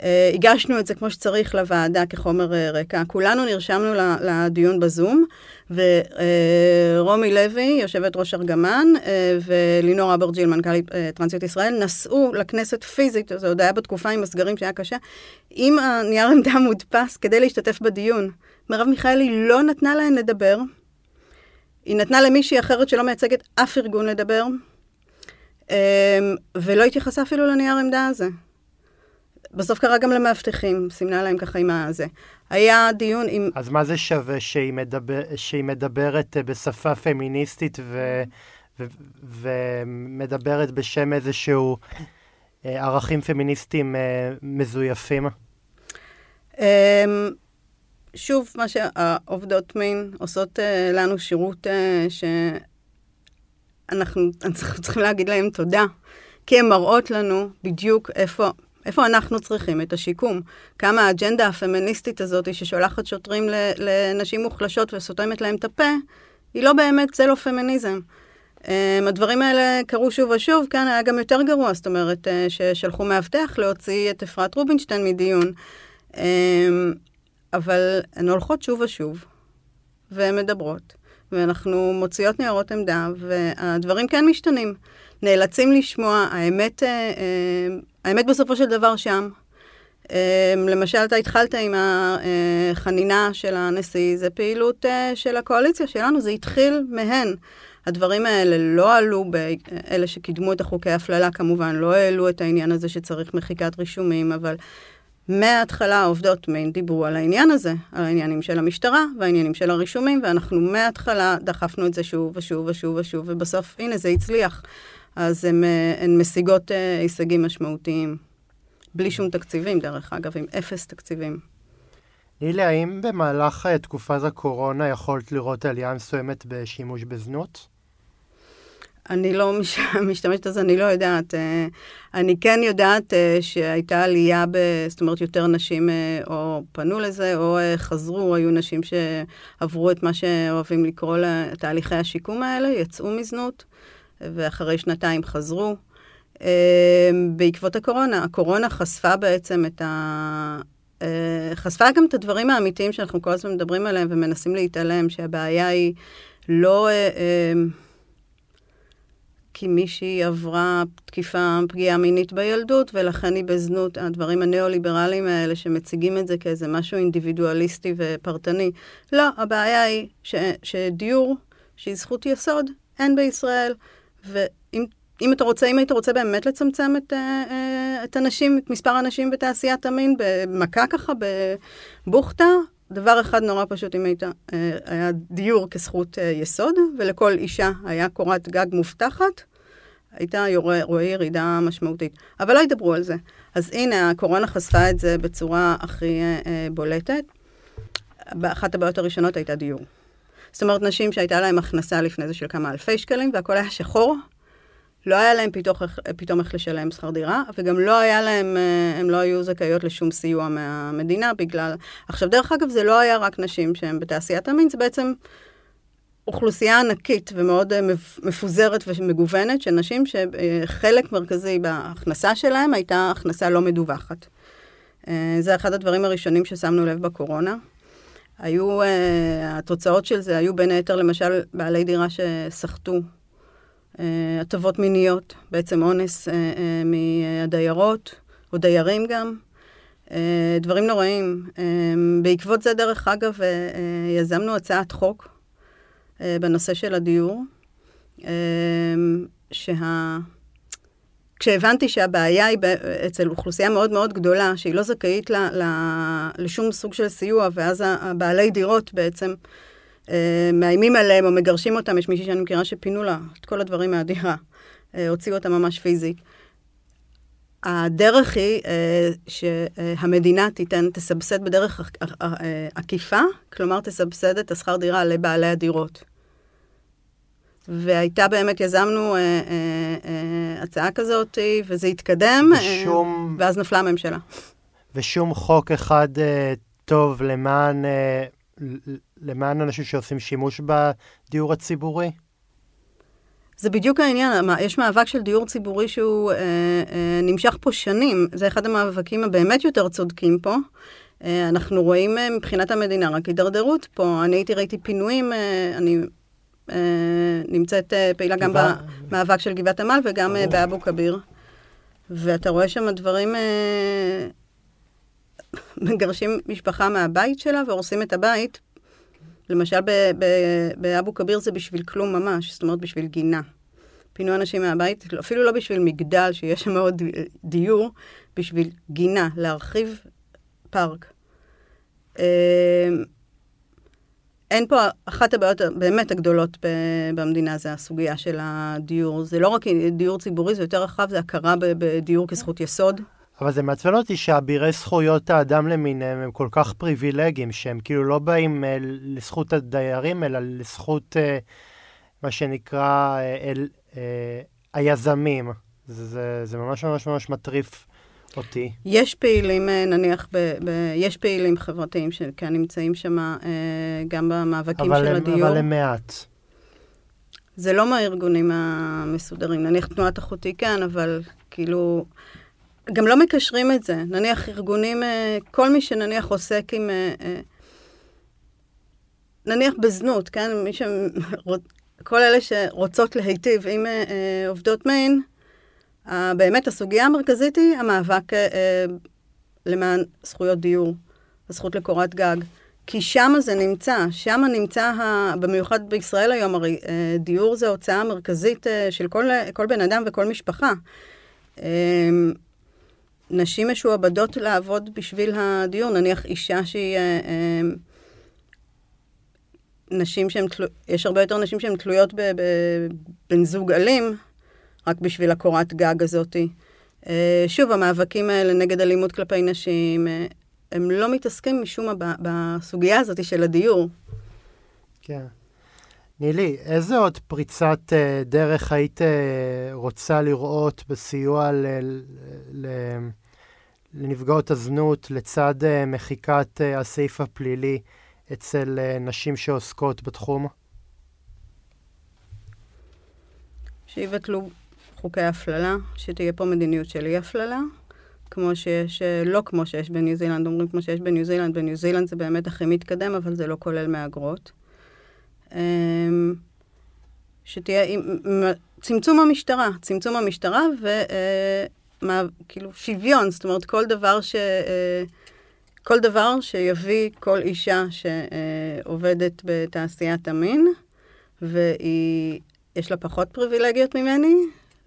Uh, הגשנו את זה כמו שצריך לוועדה כחומר uh, רקע. כולנו נרשמנו לדיון בזום, ורומי uh, לוי, יושבת ראש ארגמן, ולינור אברג'יל, מנכ"לית טרנסיות ישראל, נסעו לכנסת פיזית, זה עוד היה בתקופה עם הסגרים שהיה קשה, עם הנייר עמדה מודפס כדי להשתתף בדיון. מרב מיכאלי לא נתנה להן לדבר, היא נתנה למישהי אחרת שלא מייצגת אף ארגון לדבר, ולא התייחסה אפילו לנייר עמדה הזה. בסוף קרה גם למאבטחים, סימנה להם ככה עם הזה. היה דיון עם...
אז מה זה שווה שהיא, מדבר, שהיא מדברת אה, בשפה פמיניסטית ו, ו, ומדברת בשם איזשהו אה, ערכים פמיניסטיים אה, מזויפים?
אמ, שוב, מה שהעובדות מין עושות לנו שירות שאנחנו צריכים להגיד להם תודה, כי הן מראות לנו בדיוק איפה איפה אנחנו צריכים את השיקום? כמה האג'נדה הפמיניסטית הזאת ששולחת שוטרים לנשים מוחלשות וסותמת להם את הפה, היא לא באמת, זה לא פמיניזם. Um, הדברים האלה קרו שוב ושוב, כאן היה גם יותר גרוע, זאת אומרת, uh, ששלחו מאבטח להוציא את אפרת רובינשטיין מדיון. Um, אבל הן הולכות שוב ושוב, והן מדברות, ואנחנו מוציאות ניירות עמדה, והדברים כן משתנים. נאלצים לשמוע, האמת, אה, אה, האמת בסופו של דבר שם. אה, למשל, אתה התחלת עם החנינה של הנשיא, זה פעילות של הקואליציה שלנו, זה התחיל מהן. הדברים האלה לא עלו, אלה שקידמו את החוקי הפללה כמובן, לא העלו את העניין הזה שצריך מחיקת רישומים, אבל מההתחלה העובדות מין דיברו על העניין הזה, על העניינים של המשטרה והעניינים של הרישומים, ואנחנו מההתחלה דחפנו את זה שוב ושוב ושוב ושוב, ובסוף, הנה, זה הצליח. אז הן, הן משיגות אה, הישגים משמעותיים. בלי שום תקציבים, דרך אגב, עם אפס תקציבים.
נילי, האם במהלך אה, תקופת הקורונה יכולת לראות עלייה מסוימת בשימוש בזנות?
אני לא מש... משתמשת בזה, אני לא יודעת. אה, אני כן יודעת שהייתה עלייה, ב... זאת אומרת, יותר נשים או פנו לזה, או חזרו, היו נשים שעברו את מה שאוהבים לקרוא לתהליכי השיקום האלה, יצאו מזנות. ואחרי שנתיים חזרו. אה, בעקבות הקורונה, הקורונה חשפה בעצם את ה... אה, חשפה גם את הדברים האמיתיים שאנחנו כל הזמן מדברים עליהם ומנסים להתעלם, שהבעיה היא לא אה, כי מישהי עברה תקיפה, פגיעה מינית בילדות, ולכן היא בזנות. הדברים הניאו-ליברליים האלה שמציגים את זה כאיזה משהו אינדיבידואליסטי ופרטני. לא, הבעיה היא ש, שדיור, שהיא זכות יסוד, אין בישראל. ואם אם אתה רוצה, אם היית רוצה באמת לצמצם את, אה, אה, את הנשים, את מספר הנשים בתעשיית המין, במכה ככה, בבוכטה, דבר אחד נורא פשוט, אם היית, אה, היה דיור כזכות יסוד, ולכל אישה היה קורת גג מובטחת, הייתה רואה ירידה משמעותית. אבל לא ידברו על זה. אז הנה, הקורונה חשפה את זה בצורה הכי בולטת. אחת הבעיות הראשונות הייתה דיור. זאת אומרת, נשים שהייתה להן הכנסה לפני זה של כמה אלפי שקלים, והכל היה שחור, לא היה להן פתאום, פתאום איך לשלם שכר דירה, וגם לא היה להן, אה, הן לא היו זכאיות לשום סיוע מהמדינה בגלל... עכשיו, דרך אגב, זה לא היה רק נשים שהן בתעשיית המין, זה בעצם אוכלוסייה ענקית ומאוד אה, מפוזרת ומגוונת של נשים שחלק מרכזי בהכנסה שלהן הייתה הכנסה לא מדווחת. אה, זה אחד הדברים הראשונים ששמנו לב בקורונה. היו, uh, התוצאות של זה היו בין היתר למשל בעלי דירה שסחטו uh, הטבות מיניות, בעצם אונס uh, uh, מהדיירות, או דיירים גם, uh, דברים נוראים. Uh, בעקבות זה, דרך אגב, uh, uh, יזמנו הצעת חוק uh, בנושא של הדיור. Uh, שה... כשהבנתי שהבעיה היא אצל אוכלוסייה מאוד מאוד גדולה, שהיא לא זכאית ל, ל, לשום סוג של סיוע, ואז הבעלי דירות בעצם אה, מאיימים עליהם או מגרשים אותם, יש מישהי שאני מכירה שפינו לה את כל הדברים מהדירה, אה, הוציאו אותה ממש פיזית. הדרך היא אה, שהמדינה תיתן, תסבסד בדרך עקיפה, כלומר תסבסד את השכר דירה לבעלי הדירות. והייתה באמת, יזמנו אה, אה, אה, הצעה כזאת, וזה התקדם, ושום... אה, ואז נפלה הממשלה.
ושום חוק אחד אה, טוב למען, אה, למען אנשים שעושים שימוש בדיור הציבורי?
זה בדיוק העניין, יש מאבק של דיור ציבורי שהוא אה, אה, נמשך פה שנים, זה אחד המאבקים הבאמת יותר צודקים פה. אה, אנחנו רואים אה, מבחינת המדינה רק הידרדרות פה. אני הייתי ראיתי פינויים, אה, אני אה, נמצאת אה, פעילה גם במאבק של גבעת עמל וגם אה, באבו כביר. ואתה רואה שם דברים, מגרשים משפחה מהבית שלה והורסים את הבית. למשל באבו כביר זה בשביל כלום ממש, זאת אומרת בשביל גינה. פינו אנשים מהבית, אפילו לא בשביל מגדל, שיש שם עוד דיור, בשביל גינה, להרחיב פארק. אין פה, אחת הבעיות באמת הגדולות במדינה זה הסוגיה של הדיור. זה לא רק דיור ציבורי, זה יותר רחב, זה הכרה בדיור כזכות יסוד.
אבל זה מעצבן אותי שאבירי זכויות האדם למיניהם הם כל כך פריבילגיים, שהם כאילו לא באים אה, לזכות הדיירים, אלא לזכות אה, מה שנקרא אה, אל, אה, היזמים. זה, זה, זה ממש ממש ממש מטריף אותי.
יש פעילים, אה, נניח, ב, ב, יש פעילים חברתיים שכאן נמצאים שם אה, גם במאבקים של הם, הדיור.
אבל הם מעט.
זה לא מהארגונים המסודרים. נניח תנועת אחותי כן, אבל כאילו... גם לא מקשרים את זה. נניח ארגונים, אה, כל מי שנניח עוסק עם... נניח בזנות, כן? מי ש... כל אלה שרוצות להיטיב עם עובדות מין, באמת הסוגיה המרכזית היא המאבק אה, למען זכויות דיור, הזכות לקורת גג. כי שם זה נמצא, שם נמצא, ה... במיוחד בישראל היום, הרי אה, דיור זה הוצאה המרכזית אה, של כל, כל בן אדם וכל משפחה. אה, נשים משועבדות לעבוד בשביל הדיור, נניח אישה שהיא... אה, נשים שהן תלויות, יש הרבה יותר נשים שהן תלויות בבן זוג אלים, רק בשביל הקורת גג הזאתי. אה, שוב, המאבקים האלה נגד אלימות כלפי נשים, אה, הם לא מתעסקים משום מה בסוגיה הזאת של הדיור.
כן. נילי, איזה עוד פריצת uh, דרך היית רוצה לראות בסיוע ל, ל, לנפגעות הזנות לצד מחיקת הסעיף הפלילי אצל נשים שעוסקות בתחום?
שיבטלו חוקי הפללה, שתהיה פה מדיניות של אי הפללה, כמו שיש, אה, לא כמו שיש בניו זילנד, אומרים כמו שיש בניו זילנד, בניו זילנד זה באמת הכי מתקדם, אבל זה לא כולל מהגרות. אמ, שתהיה צמצום המשטרה, צמצום המשטרה וכאילו אה, שוויון, זאת אומרת כל דבר ש... אה, כל דבר שיביא כל אישה שעובדת בתעשיית המין, ויש לה פחות פריבילגיות ממני,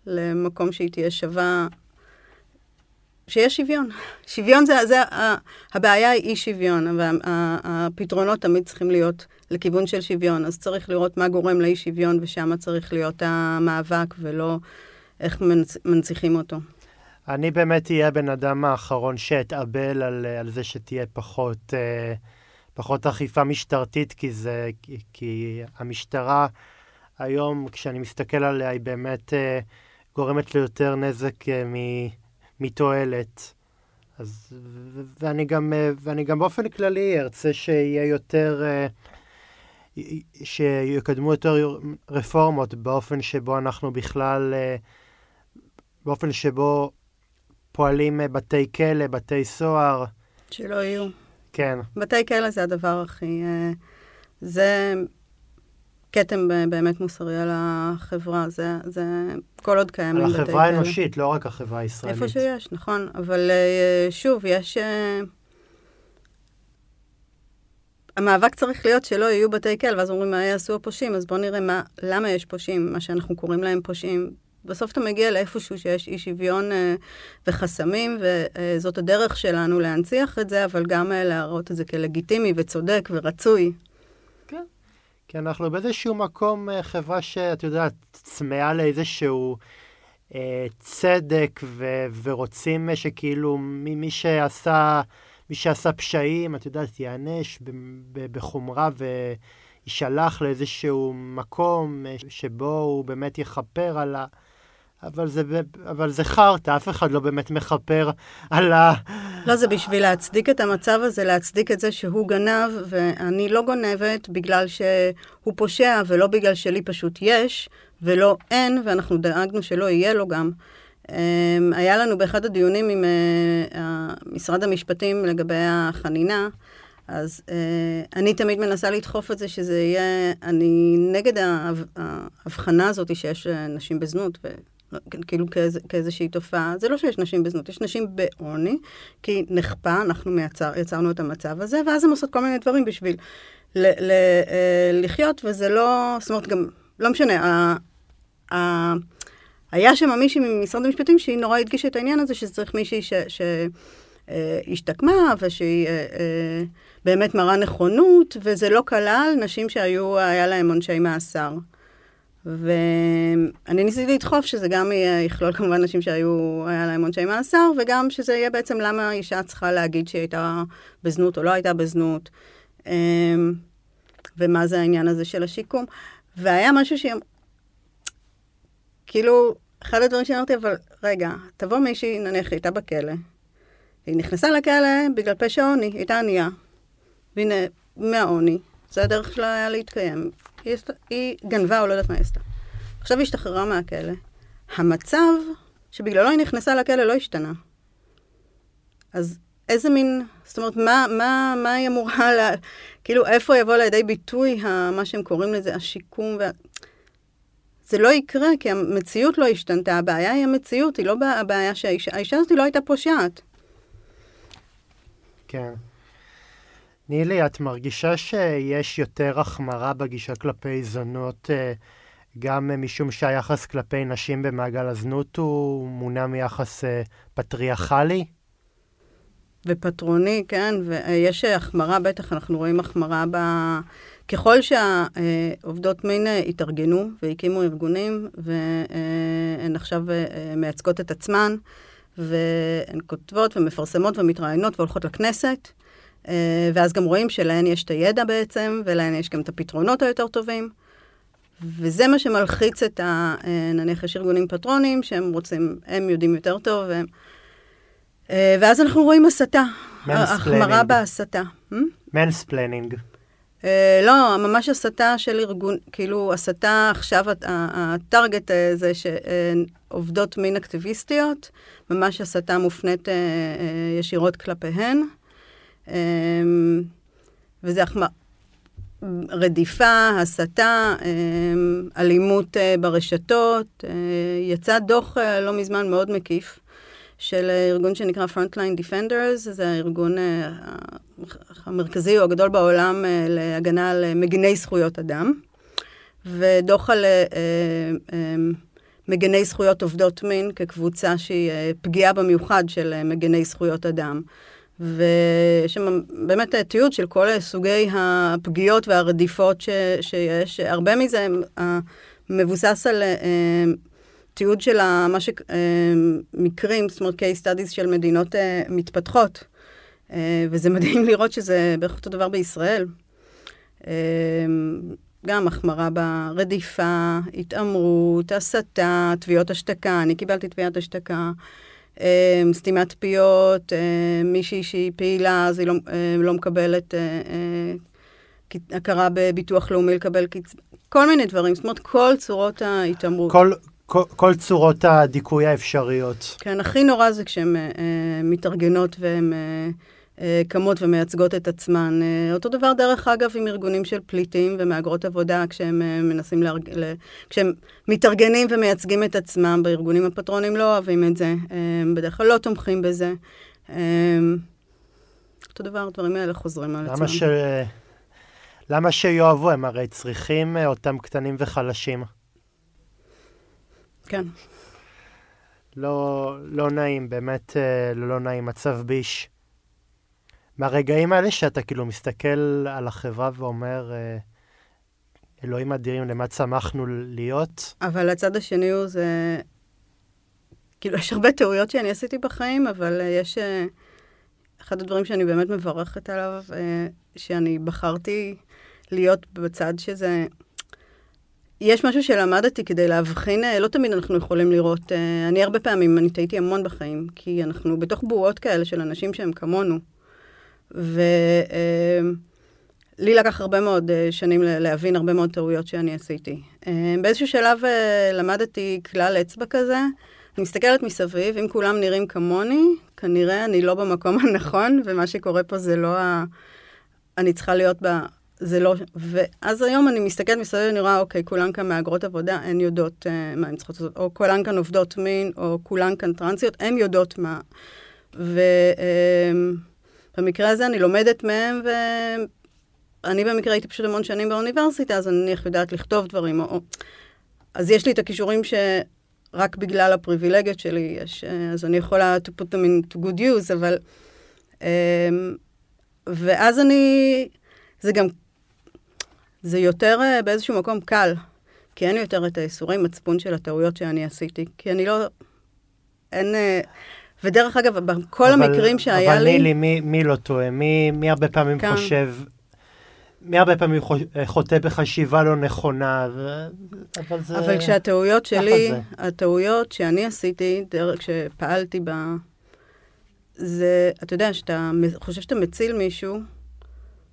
למקום שהיא תהיה שווה, שיש שוויון. שוויון זה, זה הבעיה היא אי שוויון, והפתרונות תמיד צריכים להיות לכיוון של שוויון, אז צריך לראות מה גורם לאי שוויון, ושם צריך להיות המאבק, ולא איך מנצ, מנציחים אותו.
אני באמת אהיה הבן אדם האחרון שאתאבל על, על זה שתהיה פחות, אה, פחות אכיפה משטרתית, כי, זה, כי, כי המשטרה היום, כשאני מסתכל עליה, היא באמת... אה, גורמת ליותר נזק אה, מתועלת. אז, ואני גם, אה, ואני גם באופן כללי ארצה שיהיה יותר, אה, שיקדמו יותר רפורמות באופן שבו אנחנו בכלל, באופן שבו פועלים בתי כלא, בתי סוהר.
שלא יהיו.
כן.
בתי כלא זה הדבר הכי... זה כתם באמת מוסרי על החברה, זה, זה כל עוד קיימים
על החברה האנושית, לא רק החברה הישראלית.
איפה שיש, נכון. אבל אה, שוב, יש... אה, המאבק צריך להיות שלא יהיו בתי כלא, ואז אומרים, מה יעשו הפושעים? אז בואו נראה מה, למה יש פושעים, מה שאנחנו קוראים להם פושעים. בסוף אתה מגיע לאיפשהו שיש אי שוויון אה, וחסמים, וזאת הדרך שלנו להנציח את זה, אבל גם אה, להראות את זה כלגיטימי וצודק ורצוי.
כי אנחנו באיזשהו מקום אה, חברה שאת יודעת, צמאה לאיזשהו אה, צדק, ו- ורוצים שכאילו מי שעשה... מי שעשה פשעים, את יודעת, ייענש בחומרה ויישלח לאיזשהו מקום אה, שבו הוא באמת יכפר על. אבל זה, אבל זה חרטא, אף אחד לא באמת מכפר על ה...
לא, זה בשביל להצדיק את המצב הזה, להצדיק את זה שהוא גנב, ואני לא גונבת בגלל שהוא פושע, ולא בגלל שלי פשוט יש, ולא אין, ואנחנו דאגנו שלא יהיה לו גם. אמ, היה לנו באחד הדיונים עם אה, משרד המשפטים לגבי החנינה, אז uh, אני תמיד מנסה לדחוף את זה שזה יהיה, אני נגד ההבחנה הזאת שיש אה, נשים בזנות, ו, כאילו כאיז, כאיזושהי תופעה. זה לא שיש נשים בזנות, יש נשים בעוני, כי נכפה, אנחנו מייצר, יצרנו את המצב הזה, ואז הן עושות כל מיני דברים בשביל ל, ל, uh, לחיות, וזה לא, זאת אומרת, גם, לא משנה, ה, ה, היה שם מישהי ממשרד המשפטים שהיא נורא הדגישה את העניין הזה, שזה צריך מישהי שהשתקמה אה, ושהיא אה, אה, באמת מראה נכונות, וזה לא כלל נשים שהיו, היה להם עונשי מאסר. ואני ניסיתי לדחוף שזה גם יכלול כמובן נשים שהיו, היה להם עונשי מאסר, וגם שזה יהיה בעצם למה אישה צריכה להגיד שהיא הייתה בזנות או לא הייתה בזנות, ומה זה העניין הזה של השיקום. והיה משהו שהיא... כאילו, אחד הדברים שאמרתי, אבל רגע, תבוא מישהי, נניח, הייתה בכלא, היא נכנסה לכלא בגלל פשע עוני, הייתה ענייה. והנה, מהעוני, זה הדרך שלה היה להתקיים. היא, גנבה או לא יודעת מה היא עשתה. עכשיו היא השתחררה מהכלא. המצב שבגללו היא נכנסה לכלא לא השתנה. אז איזה מין, זאת אומרת, מה, מה, מה היא אמורה, לה, כאילו, איפה יבוא לידי ביטוי, ה, מה שהם קוראים לזה, השיקום, וה, זה לא יקרה, כי המציאות לא השתנתה. הבעיה היא המציאות, היא לא הבעיה שהאישה... האישה הזאת לא הייתה פושעת.
כן. נילי, את מרגישה שיש יותר החמרה בגישה כלפי זונות, אה, גם משום שהיחס כלפי נשים במעגל הזנות הוא מונע מיחס אה, פטריארכלי?
ופטרוני, כן, ויש החמרה, בטח אנחנו רואים החמרה ב... ככל שהעובדות מין התארגנו והקימו ארגונים, והן עכשיו מייצגות את עצמן, והן כותבות ומפרסמות ומתראיינות והולכות לכנסת, ואז גם רואים שלהן יש את הידע בעצם, ולהן יש גם את הפתרונות היותר טובים. וזה מה שמלחיץ את ה... נניח יש ארגונים פטרונים שהם רוצים, הם יודעים יותר טוב, והם... ואז אנחנו רואים הסתה, החמרה בהסתה.
מנספלנינג.
אה, לא, ממש הסתה של ארגון, כאילו הסתה עכשיו, הטארגט זה שעובדות מין אקטיביסטיות, ממש הסתה מופנית אה, אה, ישירות כלפיהן. וזה החמרה. רדיפה, הסתה, אלימות ברשתות. יצא דוח לא מזמן מאוד מקיף של ארגון שנקרא Frontline Defenders, זה הארגון אה, המרכזי או הגדול בעולם אה, להגנה על מגיני זכויות אדם, ודוח על אה, מגיני זכויות עובדות מין כקבוצה שהיא פגיעה במיוחד של מגיני זכויות אדם. ויש שם באמת תיעוד של כל סוגי הפגיעות והרדיפות ש, שיש. הרבה מזה מבוסס על תיעוד של מה שמקרים, אה, זאת אומרת case studies של מדינות uh, מתפתחות. וזה מדהים לראות שזה בערך אותו דבר בישראל. גם החמרה ברדיפה, התעמרות, הסתה, תביעות השתקה, אני קיבלתי תביעת השתקה, סתימת פיות, uh, מישהי שהיא פעילה, אז היא לא, uh, לא מקבלת uh, uh, הכרה בביטוח לאומי לקבל קצבה, כל מיני דברים, זאת אומרת, כל צורות ההתעמרות.
כל, כל, כל צורות הדיכוי האפשריות.
כן, הכי נורא זה כשהן אה, מתארגנות והן אה, אה, קמות ומייצגות את עצמן. אה, אותו דבר, דרך אגב, עם ארגונים של פליטים ומהגרות עבודה, כשהם אה, מנסים להרג... ל... כשהם מתארגנים ומייצגים את עצמם, בארגונים הפטרונים לא אוהבים את זה, אה, בדרך כלל לא תומכים בזה. אה, אותו דבר, הדברים האלה חוזרים על עצמם.
למה ש... למה שיאהבו? הם הרי צריכים אה, אותם קטנים וחלשים.
כן.
לא, לא נעים, באמת אה, לא נעים, מצב ביש. מהרגעים האלה שאתה כאילו מסתכל על החברה ואומר, אה, אלוהים אדירים, למה צמחנו להיות?
אבל הצד השני הוא זה... כאילו, יש הרבה טעויות שאני עשיתי בחיים, אבל יש... אחד הדברים שאני באמת מברכת עליו, שאני בחרתי להיות בצד שזה... יש משהו שלמדתי כדי להבחין, אה, לא תמיד אנחנו יכולים לראות, אה, אני הרבה פעמים, אני טעיתי המון בחיים, כי אנחנו בתוך בועות כאלה של אנשים שהם כמונו. ולי אה, לקח הרבה מאוד שנים להבין הרבה מאוד טעויות שאני עשיתי. באיזשהו שלב למדתי כלל אצבע כזה, אני מסתכלת מסביב, אם כולם נראים כמוני, כנראה אני לא במקום הנכון, ומה שקורה פה זה לא ה... אני צריכה להיות ב... זה לא... ואז היום אני מסתכלת מסביב, אני רואה, אוקיי, כולן כאן מהגרות עבודה, הן יודעות uh, מה הן צריכות לעשות, או כולן כאן עובדות מין, או כולן כאן טרנסיות, הן יודעות מה. ובמקרה uh, הזה אני לומדת מהן, ואני במקרה הייתי פשוט המון שנים באוניברסיטה, אז אני נניח יודעת לכתוב דברים, או... אז יש לי את הכישורים שרק בגלל הפריבילגיות שלי יש, uh, אז אני יכולה to put them into good use, אבל... Uh, ואז אני... זה גם זה יותר uh, באיזשהו מקום קל, כי אין לי יותר את האיסורי מצפון של הטעויות שאני עשיתי, כי אני לא... אין... ודרך אגב, בכל אבל, המקרים שהיה
אבל
לי...
אבל נילי, מי, מי לא טועה? מי, מי הרבה פעמים כאן. חושב... מי הרבה פעמים חוטא בחשיבה לא נכונה, ו... אבל זה...
אבל כשהטעויות שלי. הטעויות שאני עשיתי, דרך כשפעלתי ב... זה, אתה יודע, שאתה חושב שאתה מציל מישהו,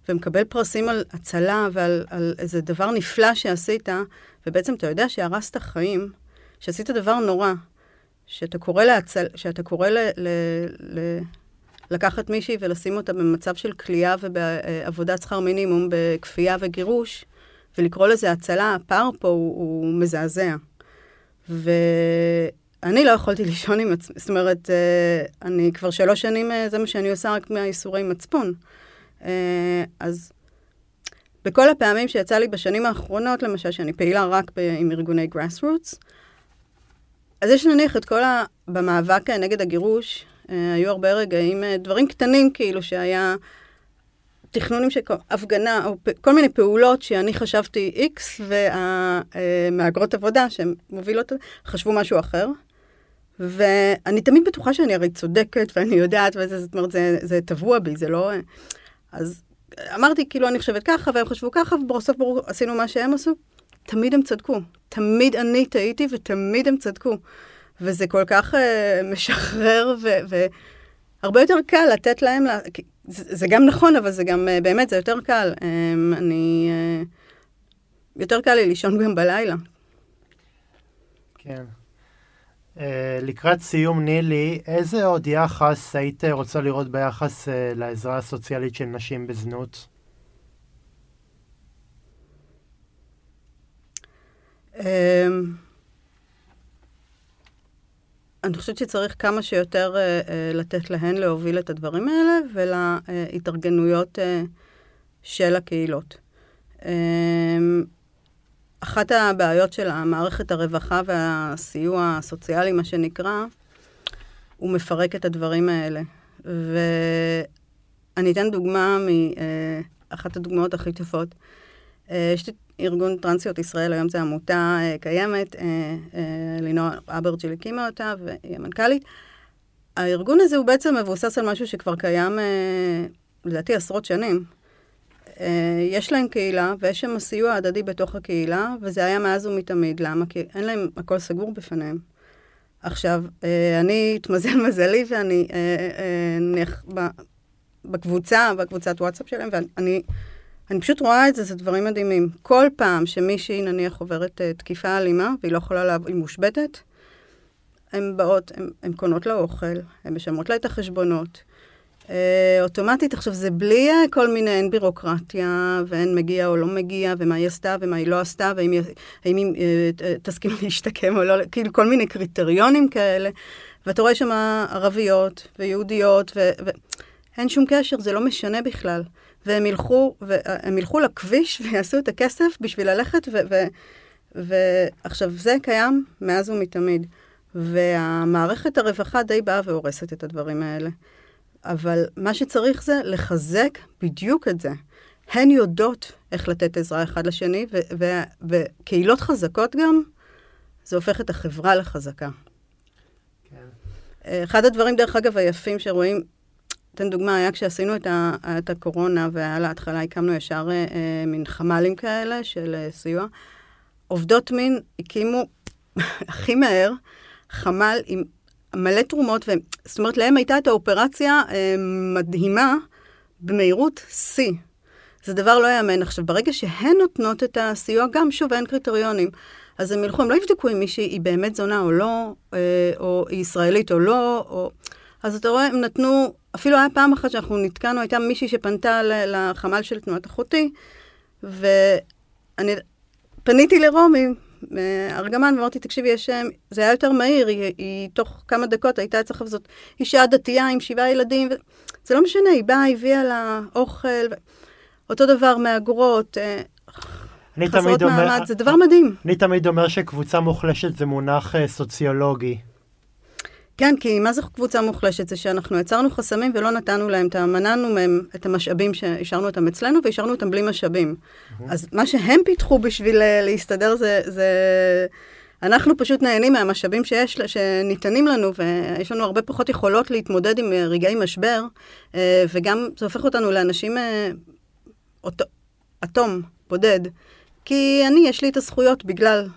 ומקבל פרסים על הצלה ועל על איזה דבר נפלא שעשית, ובעצם אתה יודע שהרסת חיים, שעשית דבר נורא, שאתה קורא, להצל, שאתה קורא ל, ל, ל, לקחת מישהי ולשים אותה במצב של כליאה ובעבודת שכר מינימום, בכפייה וגירוש, ולקרוא לזה הצלה, הפער פה הוא, הוא מזעזע. ואני לא יכולתי לישון עם עצמי, זאת אומרת, אה, אני כבר שלוש שנים, אה, זה מה שאני עושה רק מהייסורי מצפון. אה, אז בכל הפעמים שיצא לי בשנים האחרונות, למשל, שאני פעילה רק ב- עם ארגוני grassroots, אז יש נניח את כל ה... במאבק נגד הגירוש, אה, היו הרבה רגעים, אה, דברים קטנים כאילו, שהיה תכנונים של הפגנה, או. כל מיני פעולות שאני חשבתי איקס, והמהגרות עבודה שהן מובילות, חשבו משהו אחר. ואני תמיד בטוחה שאני הרי צודקת, ואני יודעת, וזה, זאת אומרת, זה, זה טבוע בי, זה לא... אז אמרתי, כאילו, אני חושבת ככה, והם חשבו ככה, ובסוף ברור, עשינו מה שהם עשו. תמיד הם צדקו. תמיד אני טעיתי ותמיד הם צדקו. וזה כל כך uh, משחרר, והרבה יותר קל לתת להם, לה... זה, זה גם נכון, אבל זה גם, uh, באמת, זה יותר קל. Um, אני... Uh, יותר קל לי לישון גם בלילה.
כן. Uh, לקראת סיום, נילי, איזה עוד יחס היית רוצה לראות ביחס uh, לעזרה הסוציאלית של נשים בזנות?
אני חושבת שצריך כמה שיותר uh, uh, לתת להן להוביל את הדברים האלה ולהתארגנויות uh, של הקהילות. Um, אחת הבעיות של המערכת הרווחה והסיוע הסוציאלי, מה שנקרא, הוא מפרק את הדברים האלה. ואני אתן דוגמה מאחת הדוגמאות הכי טובות. אה, יש ארגון טרנסיות ישראל, היום זו עמותה אה, קיימת, אה, לינור אברג'יל הקימה אותה והיא המנכ"לית. הארגון הזה הוא בעצם מבוסס על משהו שכבר קיים, לדעתי, עשרות שנים. אה, יש להם קהילה, ויש שם סיוע הדדי בתוך הקהילה, וזה היה מאז ומתמיד. למה? כי אין להם הכל סגור בפניהם. עכשיו, אה, אני, התמזל מזלי, ואני אה, נניח בקבוצה, בקבוצת וואטסאפ שלהם, ואני אני פשוט רואה את זה, זה דברים מדהימים. כל פעם שמישהי נניח עוברת תקיפה אלימה, והיא לא יכולה לעבוד, היא מושבתת, הן באות, הן קונות לה אוכל, הן משלמות לה את החשבונות. אה, אוטומטית. עכשיו, זה בלי אה, כל מיני, אין בירוקרטיה, ואין מגיע או לא מגיע, ומה היא עשתה, ומה היא לא עשתה, והאם היא אה, תסכים להשתקם או לא, כאילו כל מיני קריטריונים כאלה. ואתה רואה שם ערביות ויהודיות, ואין שום קשר, זה לא משנה בכלל. והם ילכו, והם ילכו לכביש ויעשו את הכסף בשביל ללכת, ועכשיו, זה קיים מאז ומתמיד. והמערכת הרווחה די באה והורסת את הדברים האלה. אבל מה שצריך זה לחזק בדיוק את זה. הן יודעות איך לתת עזרה אחד לשני, וקהילות חזקות גם, זה הופך את החברה לחזקה. כן. אחד הדברים, דרך אגב, היפים שרואים, אתן דוגמה, היה כשעשינו את, ה, את הקורונה, והיה להתחלה, הקמנו ישר אה, מין חמ"לים כאלה של אה, סיוע. עובדות מין הקימו הכי מהר חמ"ל עם מלא תרומות, ו... זאת אומרת, להם הייתה את האופרציה אה, מדהימה במהירות שיא. זה דבר לא יאמן. עכשיו, ברגע שהן נותנות את הסיוע, גם, שוב, אין קריטריונים. אז הם ילכו, הם לא יבדקו אם מישהי היא באמת זונה או לא, אה, או היא ישראלית או לא, או... אז אתה רואה, הם נתנו, אפילו היה פעם אחת שאנחנו נתקענו, הייתה מישהי שפנתה לחמ"ל של תנועת אחותי, ואני פניתי לרומי, ארגמן, ואמרתי, תקשיבי, יש... זה היה יותר מהיר, היא, היא תוך כמה דקות הייתה אצלך, וזאת אישה דתייה עם שבעה ילדים, ו... זה לא משנה, היא באה, הביאה לה אוכל, ו... אותו דבר מהגרות, אה, חסרות מעמד, זה דבר מדהים.
אני תמיד אומר שקבוצה מוחלשת זה מונח אה, סוציולוגי.
כן, כי מה זה קבוצה מוחלשת? זה שאנחנו יצרנו חסמים ולא נתנו להם, מנענו מהם את המשאבים שהשארנו אותם אצלנו והשארנו אותם בלי משאבים. Mm-hmm. אז מה שהם פיתחו בשביל אה, להסתדר זה, זה... אנחנו פשוט נהנים מהמשאבים שיש, שניתנים לנו, ויש לנו הרבה פחות יכולות להתמודד עם אה, רגעי משבר, אה, וגם זה הופך אותנו לאנשים אותו, אטום, בודד. כי אני, יש לי את הזכויות בגלל,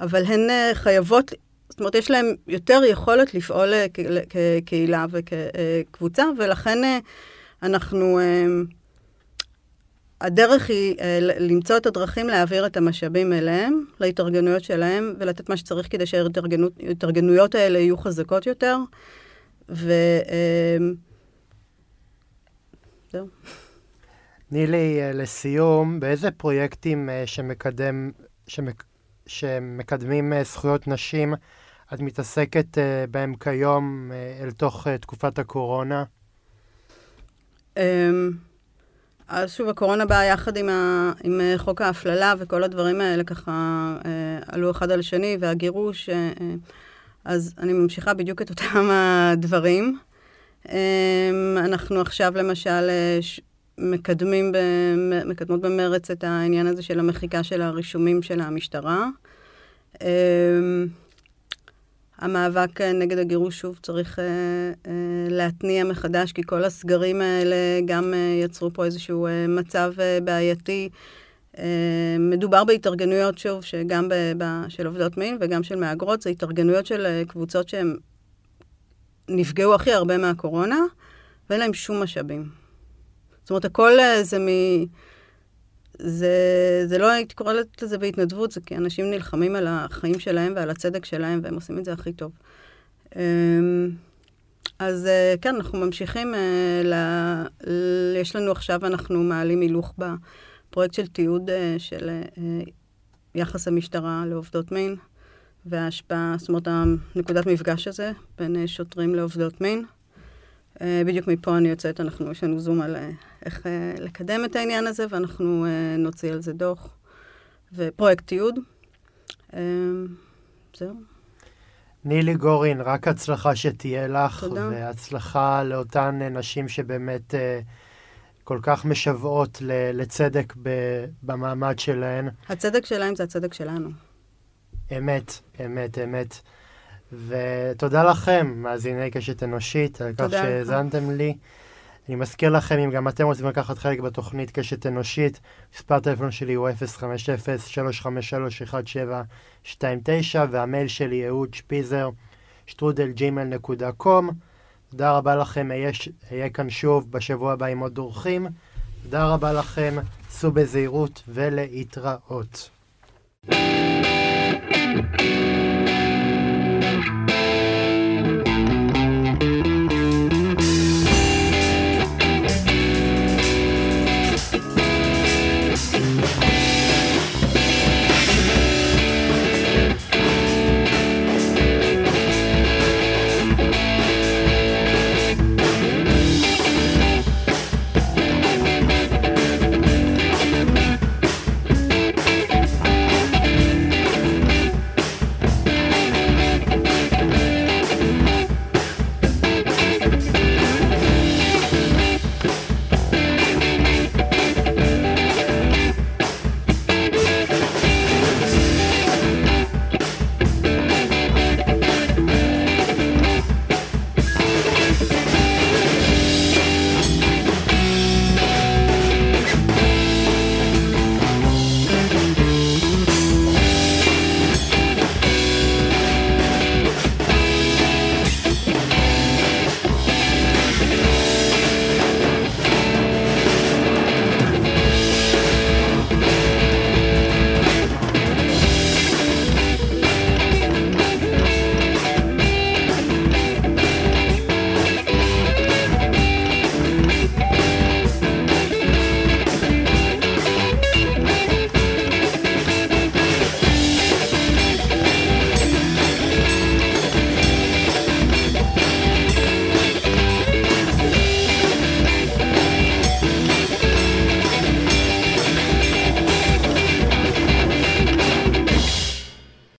אבל הן חייבות זאת אומרת, יש להם יותר יכולת לפעול אה, כקהילה וכקבוצה, ולכן אה, אנחנו... אה, הדרך היא למצוא את הדרכים להעביר את המשאבים אליהם, להתארגנויות שלהם, ולתת מה שצריך כדי שההתארגנויות האלה יהיו חזקות יותר. ו...
נילי, לסיום, באיזה פרויקטים שמקדם, שמק, שמקדמים זכויות נשים את מתעסקת uh, בהם כיום uh, אל תוך uh, תקופת הקורונה?
Um, אז שוב, הקורונה באה יחד עם, ה, עם חוק ההפללה וכל הדברים האלה ככה uh, עלו אחד על השני, והגירוש, uh, אז אני ממשיכה בדיוק את אותם הדברים. Um, אנחנו עכשיו למשל ש, מקדמים, מקדמות במרץ את העניין הזה של המחיקה של הרישומים של המשטרה. המאבק אה, נגד הגירוש שוב צריך uh, uh, להתניע מחדש, כי כל הסגרים האלה גם uh, יצרו פה איזשהו uh, מצב uh, בעייתי. Uh, מדובר בהתארגנויות, שוב, שגם ב, ב, של עובדות מין וגם של מהגרות, זה התארגנויות של uh, קבוצות שהן נפגעו הכי הרבה מהקורונה, ואין להם שום משאבים. זאת אומרת, הכל uh, זה מ... זה, זה לא הייתי קוראת לזה בהתנדבות, זה כי אנשים נלחמים על החיים שלהם ועל הצדק שלהם, והם עושים את זה הכי טוב. אמ, אז אה, כן, אנחנו ממשיכים, אה, ל... יש לנו עכשיו, אנחנו מעלים הילוך בפרויקט של תיעוד אה, של יחס המשטרה לעובדות מין, וההשפעה, זאת אומרת, נקודת מפגש הזה בין שוטרים לעובדות מין. אה, בדיוק מפה אני יוצאת, אנחנו, יש לנו זום על אה, איך אה, לקדם את העניין הזה, ואנחנו נוציא על זה דוח ופרויקט תיעוד. זהו.
נילי גורין, רק הצלחה שתהיה לך, תודה. והצלחה לאותן נשים שבאמת כל כך משוועות לצדק במעמד שלהן.
הצדק שלהן זה הצדק שלנו.
אמת, אמת, אמת. ותודה לכם, מאזיני קשת אנושית, על כך שהאזנתם לי. אני מזכיר לכם, אם גם אתם רוצים לקחת חלק בתוכנית קשת אנושית, מספר הטלפון שלי הוא 050-353-1729, והמייל שלי אהוד שפיזר, שטרודל ג'ימל נקודה קום. תודה רבה לכם, אהיה כאן שוב בשבוע הבא עם עוד אורחים. תודה רבה לכם, סעו בזהירות ולהתראות. thank you